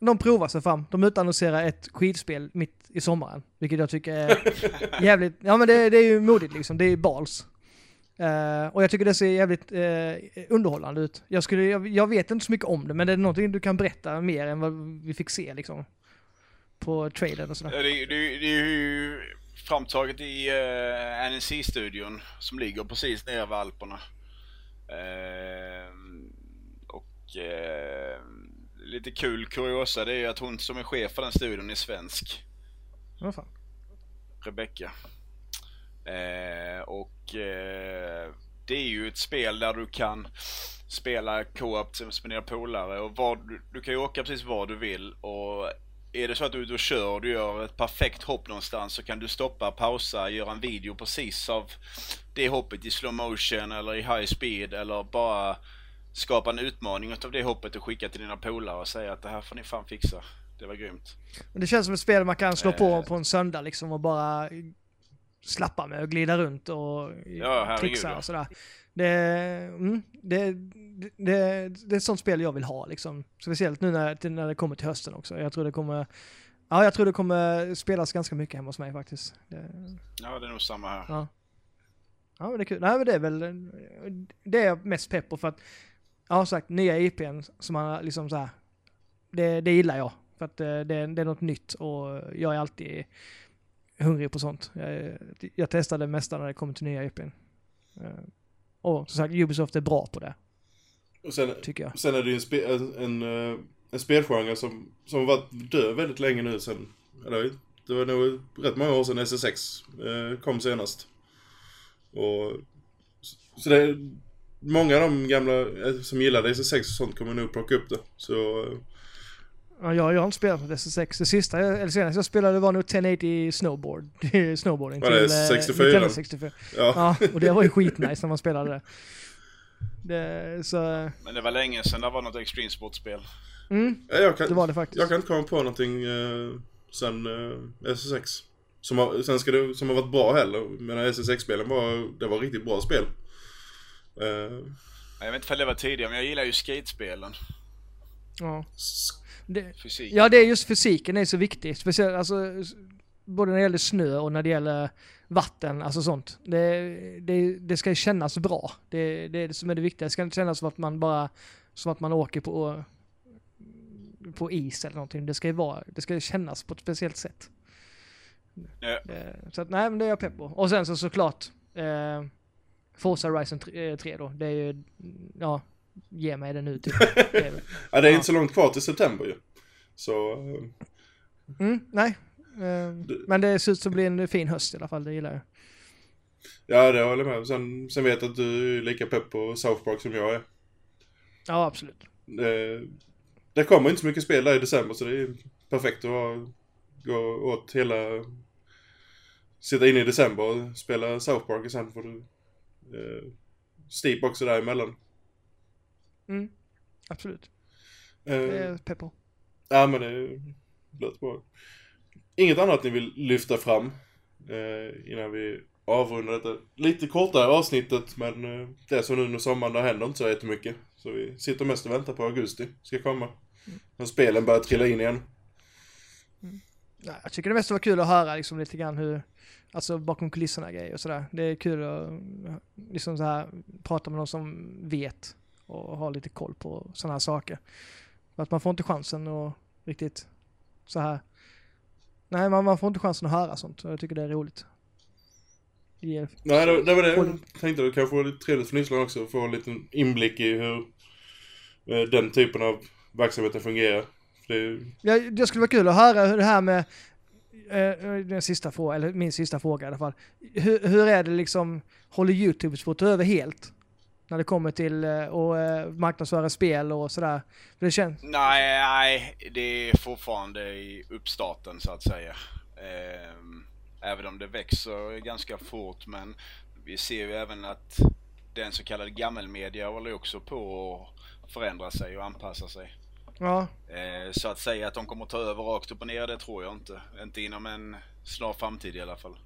de provar sig fram. De utannonserar ett skidspel mitt i sommaren. Vilket jag tycker är jävligt, ja men det, det är ju modigt liksom, det är balls. Eh, och jag tycker det ser jävligt eh, underhållande ut. Jag, skulle, jag, jag vet inte så mycket om det, men det är någonting du kan berätta mer än vad vi fick se liksom. På trailern och sådär. Ja, Det, det, det är ju framtaget i uh, NNC-studion som ligger precis nere vid Alperna. Eh, och eh, lite kul kuriosa det är ju att hon som är chef för den studion är svensk. Vad fan. Rebecca. Eh, och eh, det är ju ett spel där du kan spela co-op tillsammans med dina polare och vad, du, du kan ju åka precis var du vill och är det så att du är ute och kör och du gör ett perfekt hopp någonstans så kan du stoppa, pausa, göra en video precis av det hoppet i slow motion eller i high speed eller bara skapa en utmaning utav det hoppet och skicka till dina polare och säga att det här får ni fan fixa. Det var grymt. Men det känns som ett spel man kan slå på Eh. på en söndag liksom och bara slappa med och glida runt och Ja, trixa och sådär. Det, mm, det, det, det, det är ett sånt spel jag vill ha liksom. Speciellt nu när, när det kommer till hösten också. Jag tror det kommer, ja jag tror det kommer spelas ganska mycket hemma hos mig faktiskt. Det, Ja, det är nog samma här. Ja. Ja men det är kul. Nej men det är väl, det är jag mest pepp på för att, ja sagt, nya IPn som man liksom så här, det, det gillar jag. För att eh, det, det är något nytt och jag är alltid hungrig på sånt. Jag, jag testar det mesta när det kommer till nya IPn. Eh, Och som sagt, Ubisoft är bra på det, Och sen, tycker jag. sen är det ju en, spe, en, en, eh, en spelgenre som, som varit död väldigt länge nu sen, eller det var nog rätt många år sedan SSX kom senast. Och, så det många av de gamla eh, som gillade SSX och sånt kommer nog plocka upp det. Så, eh, Ja, jag, jag har inte spelat på SS6. Det sista, eller senast jag spelade var nog 1080 snowboard. snowboarding. Var det eh, 64? Nintendo 64. ja. Ja, och det var ju skitnice när man spelade det. det så, Men det var länge sedan det var något Extreme Sportspel. mm, Ja, Jag kan, det var det faktiskt. Jag kan inte komma på någonting eh, sen eh, SSX. Som har, sen ska det, som har varit bra heller. Men SSX-spelen var, det var riktigt bra spel. Eh, Jag vet inte om det var tidigare, men jag gillar ju skatespelen. Ja. Det, Fysik. ja, det är just fysiken är så viktig. Speciellt, alltså, både när det gäller snö och när det gäller vatten, alltså sånt. Det, det, det ska kännas bra. Det, det är det som är det viktiga. Det ska inte kännas som att man bara, som att man åker på, på is eller någonting. Det ska ju vara, det ska kännas på ett speciellt sätt. Ja. Det, så att, nej men det är jag pepp på. Och sen så såklart, eh, Forza Horizon 3, 3 då. Det är ju, ja, ge mig det nu typ. Det är, ja, det är Ja. inte så långt kvar till september ju. Så, eh, Mm, nej. Eh, Men det ser ut som att bli en fin höst i alla fall, det gillar jag. ja det håller jag med. Sen, sen vet jag att du är lika pepp på South Park som jag är. Ja, absolut. Det, det kommer inte så mycket spel där i december så det är perfekt att gå åt hela... Sitta inne i december och spela South Park och sen får du eh, Steep också däremellan. Mm, absolut. Eh, Det är jag pepp på. Ja men det låter bra. Inget annat ni vill lyfta fram eh, innan vi avrundar detta lite kortare avsnittet men eh, det är så nu under sommaren, det händer inte så jättemycket. Så vi sitter mest och väntar på augusti ska komma. När spelen börjar trilla in igen. Ja, jag tycker det mest var kul att höra liksom lite grann hur, alltså bakom kulisserna grejer och sådär. Det är kul att liksom så här prata med någon som vet och har lite koll på sådana här saker. För att man får inte chansen att riktigt så här. Nej, man, man får inte chansen att höra sånt jag tycker det är roligt. Det ger, Nej det, det var det jag tänkte. Det kanske var lite trevligt för lyssnarna också att få en liten inblick i hur eh, den typen av verksamheten fungerar. Det, Ja, det skulle vara kul att höra hur det här med eh, Eh, eh, den sista frågan, eller min sista fråga i alla fall. Hur, hur är det liksom, håller YouTube på att ta över helt? När det kommer till eh, att marknadsföra spel och sådär. För det känns, Nej, nej, det är fortfarande i uppstarten så att säga. Ehm, även om det växer ganska fort men vi ser ju även att den så kallade gammelmedia håller också på att förändra sig och anpassa sig ja, Eh, Så att säga att de kommer ta över rakt upp och ner, det tror jag inte. Inte inom en snar framtid i alla fall.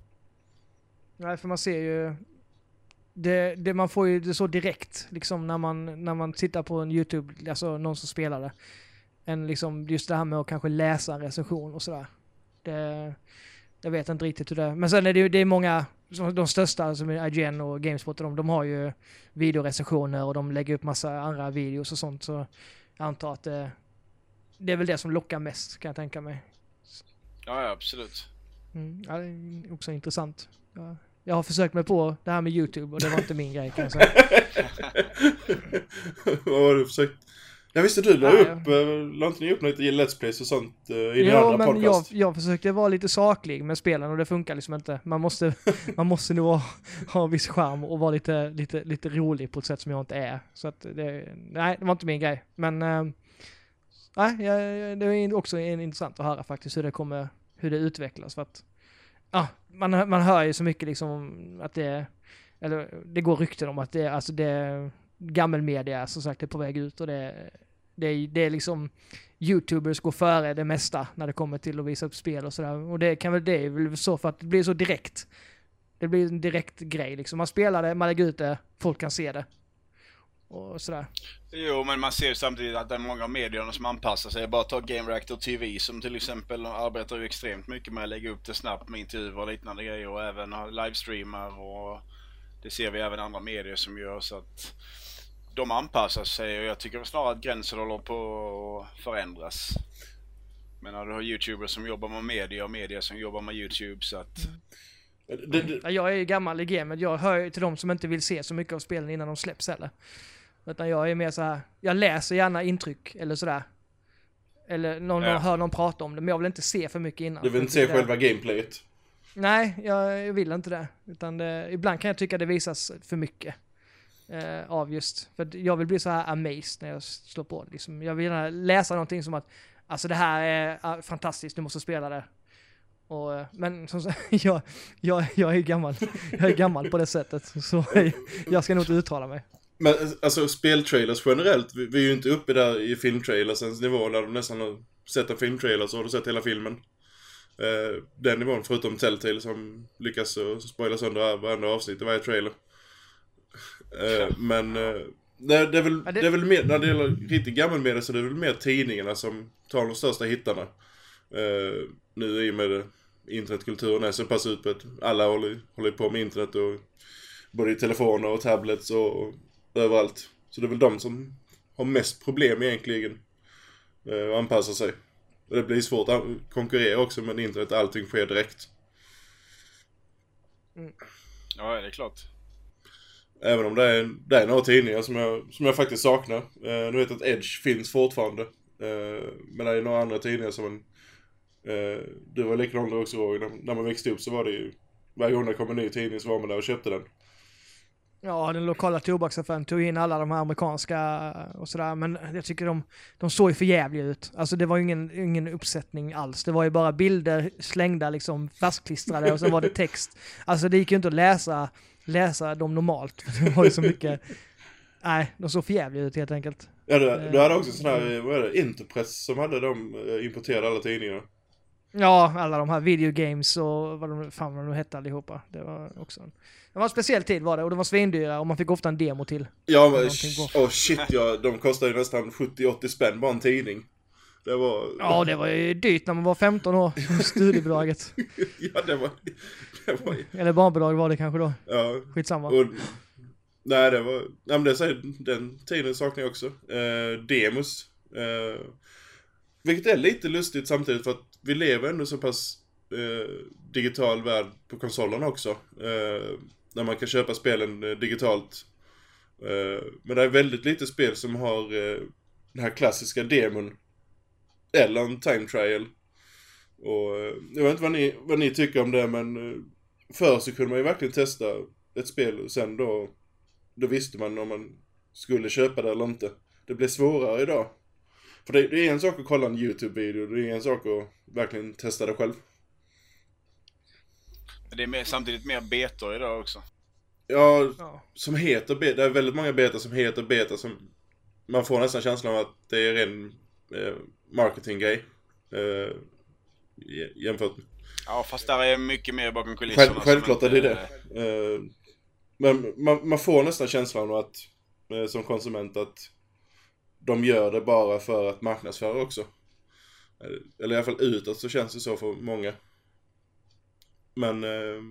nej för man ser ju, det, det, man får ju det så direkt liksom när man, när man tittar på en YouTube, alltså någon som spelar det. Än liksom just det här med att kanske läsa en recension och sådär. Det, jag vet inte riktigt hur det är. Men sen är det ju, det är många, de största som är IGN och Gamespot de, de har ju videorecensioner och de lägger upp massa andra videos och sånt. Så jag antar att det, det är väl det som lockar mest kan jag tänka mig. Ja, ja absolut. Mm, ja, det är också intressant. Ja, jag har försökt mig på det här med YouTube och det var inte min grej kan jag säga. Vad det du försökt? Jag visste du la Ja, upp, eh, la inte ni upp lite Let's Plays och sånt eh, i din Jo, andra men jag, podcast? jag försökte vara lite saklig med spelen och det funkar liksom inte. Man måste, man måste nog ha, ha viss charm och vara lite, lite, lite rolig på ett sätt som jag inte är. Så att det, nej, det var inte min grej. Men, eh, nej, det är också intressant att höra faktiskt hur det kommer, hur det utvecklas. För att, ja, man, hör- man hör ju så mycket liksom att det, eller det går rykten om att det, alltså det, gammelmedia som sagt är på väg ut och det, det, är- det är liksom YouTubers går före det mesta när det kommer till att visa upp spel och sådär. Och det kan väl det är väl så för att det blir så direkt. Det blir en direkt grej liksom. Man spelar det, man lägger ut det, folk kan se det. Och sådär. Jo, men man ser ju samtidigt att det är många av medierna som anpassar sig. Bara ta Game Reactor TV som till exempel arbetar ju extremt mycket med att lägga upp det snabbt med intervjuer och liknande grejer och även livestreamar och det ser vi även andra medier som gör så att de anpassar sig och jag tycker snarare att gränsen håller på att förändras. Men när du har youtubers som jobbar med media och media som jobbar med youtube så att... Det, det, Ja, Jag är ju gammal i gamet, jag hör ju till de som inte vill se så mycket av spelen innan de släpps heller. Utan jag är mer så här. jag läser gärna intryck eller sådär. Eller någon, Ja. hör någon prata om det, men jag vill inte se för mycket innan. du vill inte se själva gameplayet? Nej, jag, jag vill inte det. Utan det, ibland kan jag tycka det visas för mycket. Eh, av just, för jag vill bli så här amazed när jag slår på. Liksom. Jag vill gärna läsa någonting som att, alltså det här är ah, fantastiskt, du måste spela det. Och, eh, men som sagt, jag, jag, jag är gammal. Jag är gammal på det sättet. Så jag ska nog inte uttala mig. Men alltså speltrailers generellt, vi, vi är ju inte uppe där i filmtrailersens nivå där du nästan har sett en filmtrailer så har du sett hela filmen. Eh, den nivån, förutom Telltale som lyckas spoila sönder varenda avsnitt i varje trailer. Eh, men eh, det, det, är väl, Ja, det... det- är väl mer, när det gäller riktigt gammelmedia så det är väl mer tidningarna som tar de största hittarna. Eh, nu i och med det, internetkulturen är så pass utbredd. Alla håller, håller på med internet och både i telefoner och tablets och överallt. Så det är väl de som har mest problem egentligen. eh, att anpassa sig. Och det blir svårt att konkurrera också med internet, allting sker direkt. Ja, det är klart. Även om det är, det är några tidningar som jag, som jag faktiskt saknar. Eh, nu vet jag att Edge finns fortfarande. Eh, men det är några andra tidningar som man... Eh, du var likadan då också Roger. När, när man växte upp så var det ju... Varje gång det kom en ny tidning så var man där och köpte den. Ja, den lokala tobaksaffären tog in alla de här amerikanska och sådär, men jag tycker de, de såg ju för jävliga ut. Alltså det var ju ingen, ingen uppsättning alls. Det var ju bara bilder slängda liksom fastklistrade och så var det text. Alltså det gick ju inte att läsa, läsa dem normalt. för Det var ju så mycket... Nej, de såg för jävliga ut helt enkelt. Ja, du, du hade också sån här, eh, vad är det, Interpress som hade de eh, importerade alla tidningarna. Ja, alla de här videogames och vad de, fan vad de hette allihopa. Det var också en, det var en speciell tid var det och det var svindyra och man fick ofta en demo till. Ja men, oh shit ja, de kostade ju nästan 70-80 spänn bara en tidning. Det var... Ja, det var ju dyrt när man var 15 år, studiebidraget. ja, det var... Det var Eller barnbidrag var det kanske då. ja. Skitsamma. Och, nej, det var... Nej, men det säger, den tiden saknar jag också. Eh, demos. Eh, vilket är lite lustigt samtidigt för att vi lever ändå så pass eh, digital värld på konsolerna också. Eh, där man kan köpa spelen eh, digitalt. Eh, men det är väldigt lite spel som har eh, den här klassiska demon. Eller en time trial. Och eh, jag vet inte vad ni, vad ni tycker om det men eh, förr så kunde man ju verkligen testa ett spel och sen då, då visste man om man skulle köpa det eller inte. Det blir svårare idag. För det, det är en sak att kolla en YouTube-video, det är en sak att verkligen testa det själv. Men det är mer, samtidigt mer betor idag också. Ja, Ja. som heter beta, det är väldigt många beta som heter beta som man får nästan känslan av att det är en eh, marketinggrej. Eh, jä- jämfört med Ja, fast där är mycket mer bakom kulisserna. Själv, självklart är det det. Eh, men man, man får nästan känslan av att, eh, som konsument, att de gör det bara för att marknadsföra också. Eller i alla fall utåt så känns det så för många. Men eh,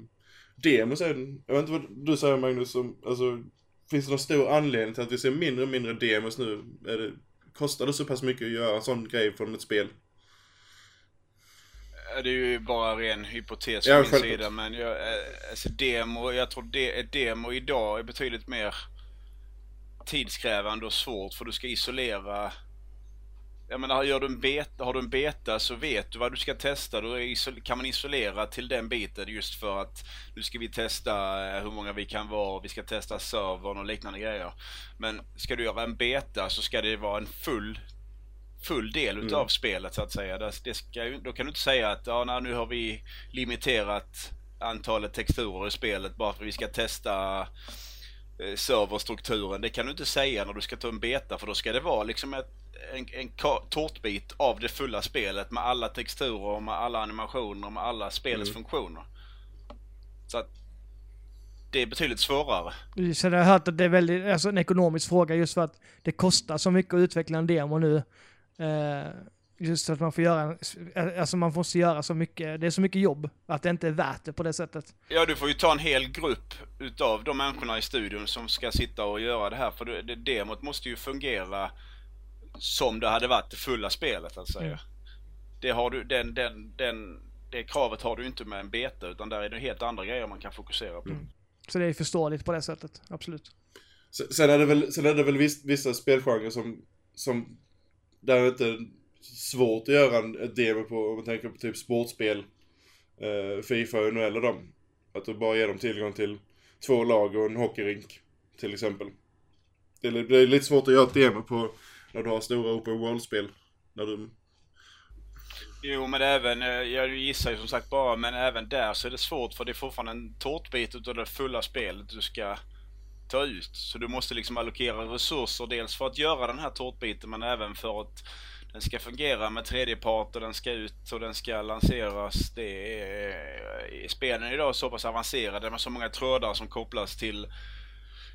demos är, jag vet inte vad du säger Magnus, som, alltså, finns det någon stor anledning till att vi ser mindre och mindre demos nu? Är det, kostar det så pass mycket att göra en sån grej från ett spel? Det är ju bara ren hypotes Ja, från min självklart. sida. Men jag, eh, alltså demo, jag tror det, ett demo idag är betydligt mer tidskrävande och svårt för du ska isolera jag menar, gör du en beta, har du en beta så vet du vad du ska testa. Då kan man isolera till den biten just för att nu ska vi testa eh, hur många vi kan vara, vi ska testa servern och liknande grejer. Men ska du göra en beta så ska det vara en full full del utav Mm. spelet så att säga. Det, ska, då kan du inte säga att ja, nej, nu har vi limiterat antalet texturer i spelet bara för att vi ska testa serverstrukturen. Det kan du inte säga när du ska ta en beta för då ska det vara liksom ett, en, en tårtbit av det fulla spelet med alla texturer, med alla animationer, med alla spelets Mm. funktioner. Så att det är betydligt svårare. Så jag har hört att det är väldigt, alltså en ekonomisk fråga just för att det kostar så mycket att utveckla en demo nu. Eh, just att man får göra, alltså man måste göra så mycket, det är så mycket jobb att det inte är värt det på det sättet. Ja, du får ju ta en hel grupp utav de människorna i studion som ska sitta och göra det här. För det, det demot måste ju fungera som det hade varit det fulla spelet, att säga. Mm. Det har du, den, den, den, det kravet har du inte med en beta, utan där är det helt andra grejer man kan fokusera på. Mm. Så det är förståeligt på det sättet, absolut. Sen är det väl, sen är det väl vissa, spelgenrer som, som där inte svårt att göra en, ett demo på, om man tänker på typ sportspel, eh, Fifa och NHL och dem. Att du bara ger dem tillgång till två lag och en hockeyrink, till exempel. Det är, det är lite svårt att göra ett demo på när du har stora open world-spel. När du Jo, men även, eh, jag gissar ju som sagt bara, men även där så är det svårt för det är fortfarande en tårtbit utav det fulla spelet du ska ta ut. Så du måste liksom allokera resurser dels för att göra den här tårtbiten men även för att den ska fungera med tredjepart och den ska ut och den ska lanseras. Det är, spelen är idag så pass avancerade med så många trådar som kopplas till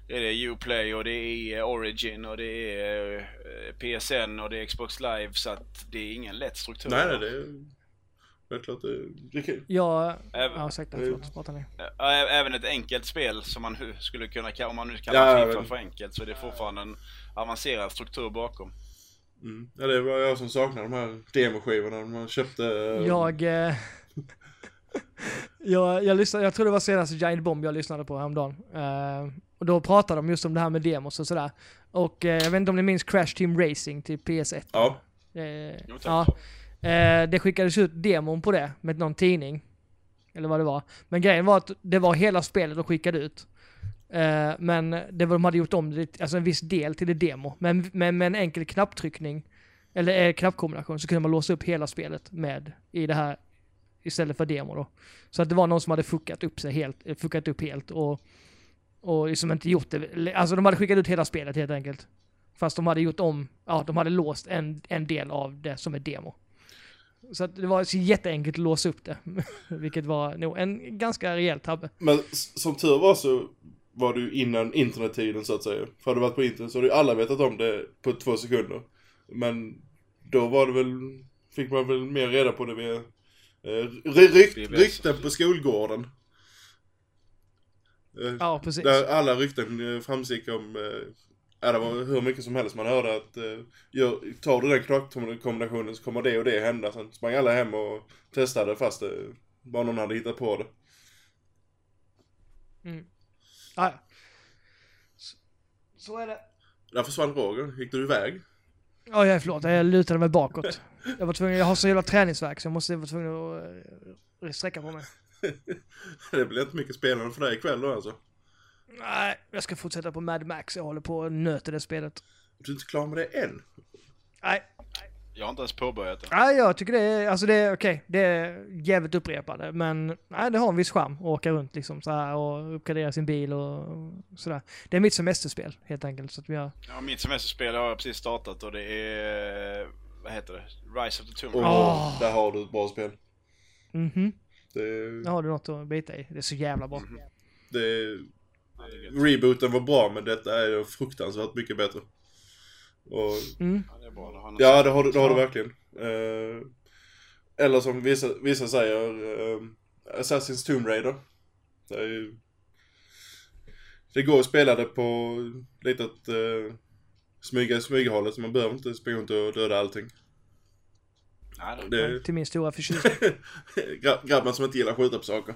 är det Uplay och det är Origin och det är eh, PSN och det är Xbox Live så att det är ingen lätt struktur. Nej, nej, det är självklart det, det är kul. Ja, även, ja ursäkta, förlåt, prata ni. Även ett enkelt spel som man skulle kunna, om man nu kallar ja, FIFA för enkelt så är det fortfarande en avancerad struktur bakom. Mm. Ja, det var jag som saknade de här demoskivorna man köpte. Uh... Jag... Eh... jag, jag, lyssnade, jag tror det var senaste Giant Bomb jag lyssnade på häromdagen. Uh, och då pratade de just om det här med demos och sådär. Och eh, jag vet inte om ni minns Crash Team Racing till PS1? Ja. Eh, ja. Eh, det skickades ut demon på det med någon tidning. Eller vad det var. Men grejen var att det var hela spelet de skickade ut. Eh, men det var, de hade gjort om det, alltså en viss del till det demo. Men, men med en enkel knapptryckning, eller eh, knappkombination, så kunde man låsa upp hela spelet med i det här istället för demo då. Så att det var någon som hade fuckat upp sig helt, eh, fuckat upp helt och och liksom inte gjort det, alltså de hade skickat ut hela spelet helt enkelt. Fast de hade gjort om, ja de hade låst en, en del av det som är demo. Så att det var så jätteenkelt att låsa upp det. Vilket var nog en ganska rejäl tabbe. Men som tur var så var ju innan internettiden så att säga. För hade du varit på internet så hade ju alla vetat om det på två sekunder. Men då var det väl, fick man väl mer reda på det via eh, rykt, rykten på skolgården. Eh, ja, precis. Där alla rykten eh, framgick om, eh, det var hur mycket som helst man hörde att gör, tar du den klockkombinationen så kommer det och det hända. Sen sprang alla hem och testade fast det bara någon hade hittat på det. Mm. Ah, ja. Så, så är det. Där försvann Roger. Gick du iväg? Ja, jag förlåt. Jag lutade mig bakåt. Jag var tvungen, jag har så jävla träningsverk så jag måste vara tvungen att sträcka på mig. det blir inte mycket spelande för dig ikväll då alltså? Nej, jag ska fortsätta på Mad Max. Jag håller på och nöter det spelet. Du är inte klar med det än? Nej. Jag har inte ens påbörjat det. Nej, jag tycker det är, alltså det är okej. Okay. Det är jävligt upprepande. Men nej, det har en viss charm att åka runt liksom så här och uppgradera sin bil och sådär. Det är mitt semesterspel helt enkelt. Så att vi har... Ja, mitt semesterspel har jag precis startat och det är, vad heter det? Rise of the Tomb Raider. Oh, där har du ett bra spel. Mhm. Mm det... Nu har du något att bita i. Det är så jävla bra. Mm. Det... Rebooten var bra men detta är fruktansvärt mycket bättre. Och... Mm. Ja, det har du, det har du verkligen. Uh, eller som vissa, vissa säger, uh, Assassin's Tomb Raider. Det är ju... Det går att spela det på lite att uh, smyga, smyga hållet så man behöver inte springa runt och döda allting. Nej, det... Till min stora förtjusning. Grabben som inte gillar att skjuta på saker.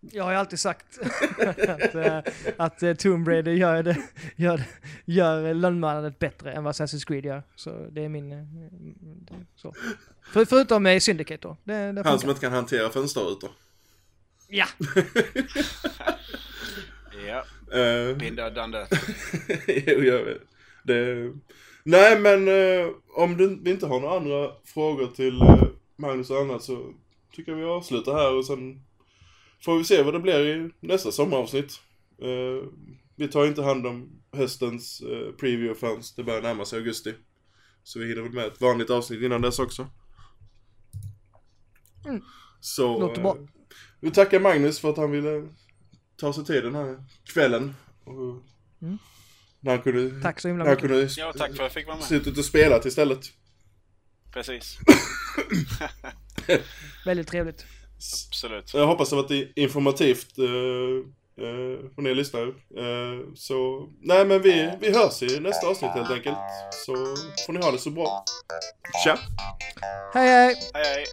Jag har ju alltid sagt att, äh, att äh, Tomb Raider gör, det, gör, gör lönnmördandet bättre än vad Assassin's Creed gör. Så det är min... Äh, så. För, förutom med Syndicate då. Det, det Han som inte kan hantera fönsterrutor. Ja. ja. Uh, Binda done that. jo, jag vet. Det, Nej men eh, om du, vi inte har några andra frågor till eh, Magnus och annat så tycker jag vi avslutar här och sen får vi se vad det blir i nästa sommaravsnitt. Eh, vi tar inte hand om höstens eh, preview förrän det börjar närma sig augusti. Så vi hinner väl med ett vanligt avsnitt innan dess också. Mm. Så, Låter bra. Eh, vi tackar Magnus för att han ville ta sig tid den här kvällen. Och, Mm. När han kunde, Tack så himla när han mycket. kunde Ja, tack för att jag fick vara med. suttit och spelat istället. Precis. Väldigt trevligt. Absolut. Jag hoppas det har varit informativt uh, uh, för er lyssnare. Uh, så, nej men vi, vi hörs i nästa avsnitt helt enkelt. Så får ni ha det så bra. Tja! Hej hej! Hej hej.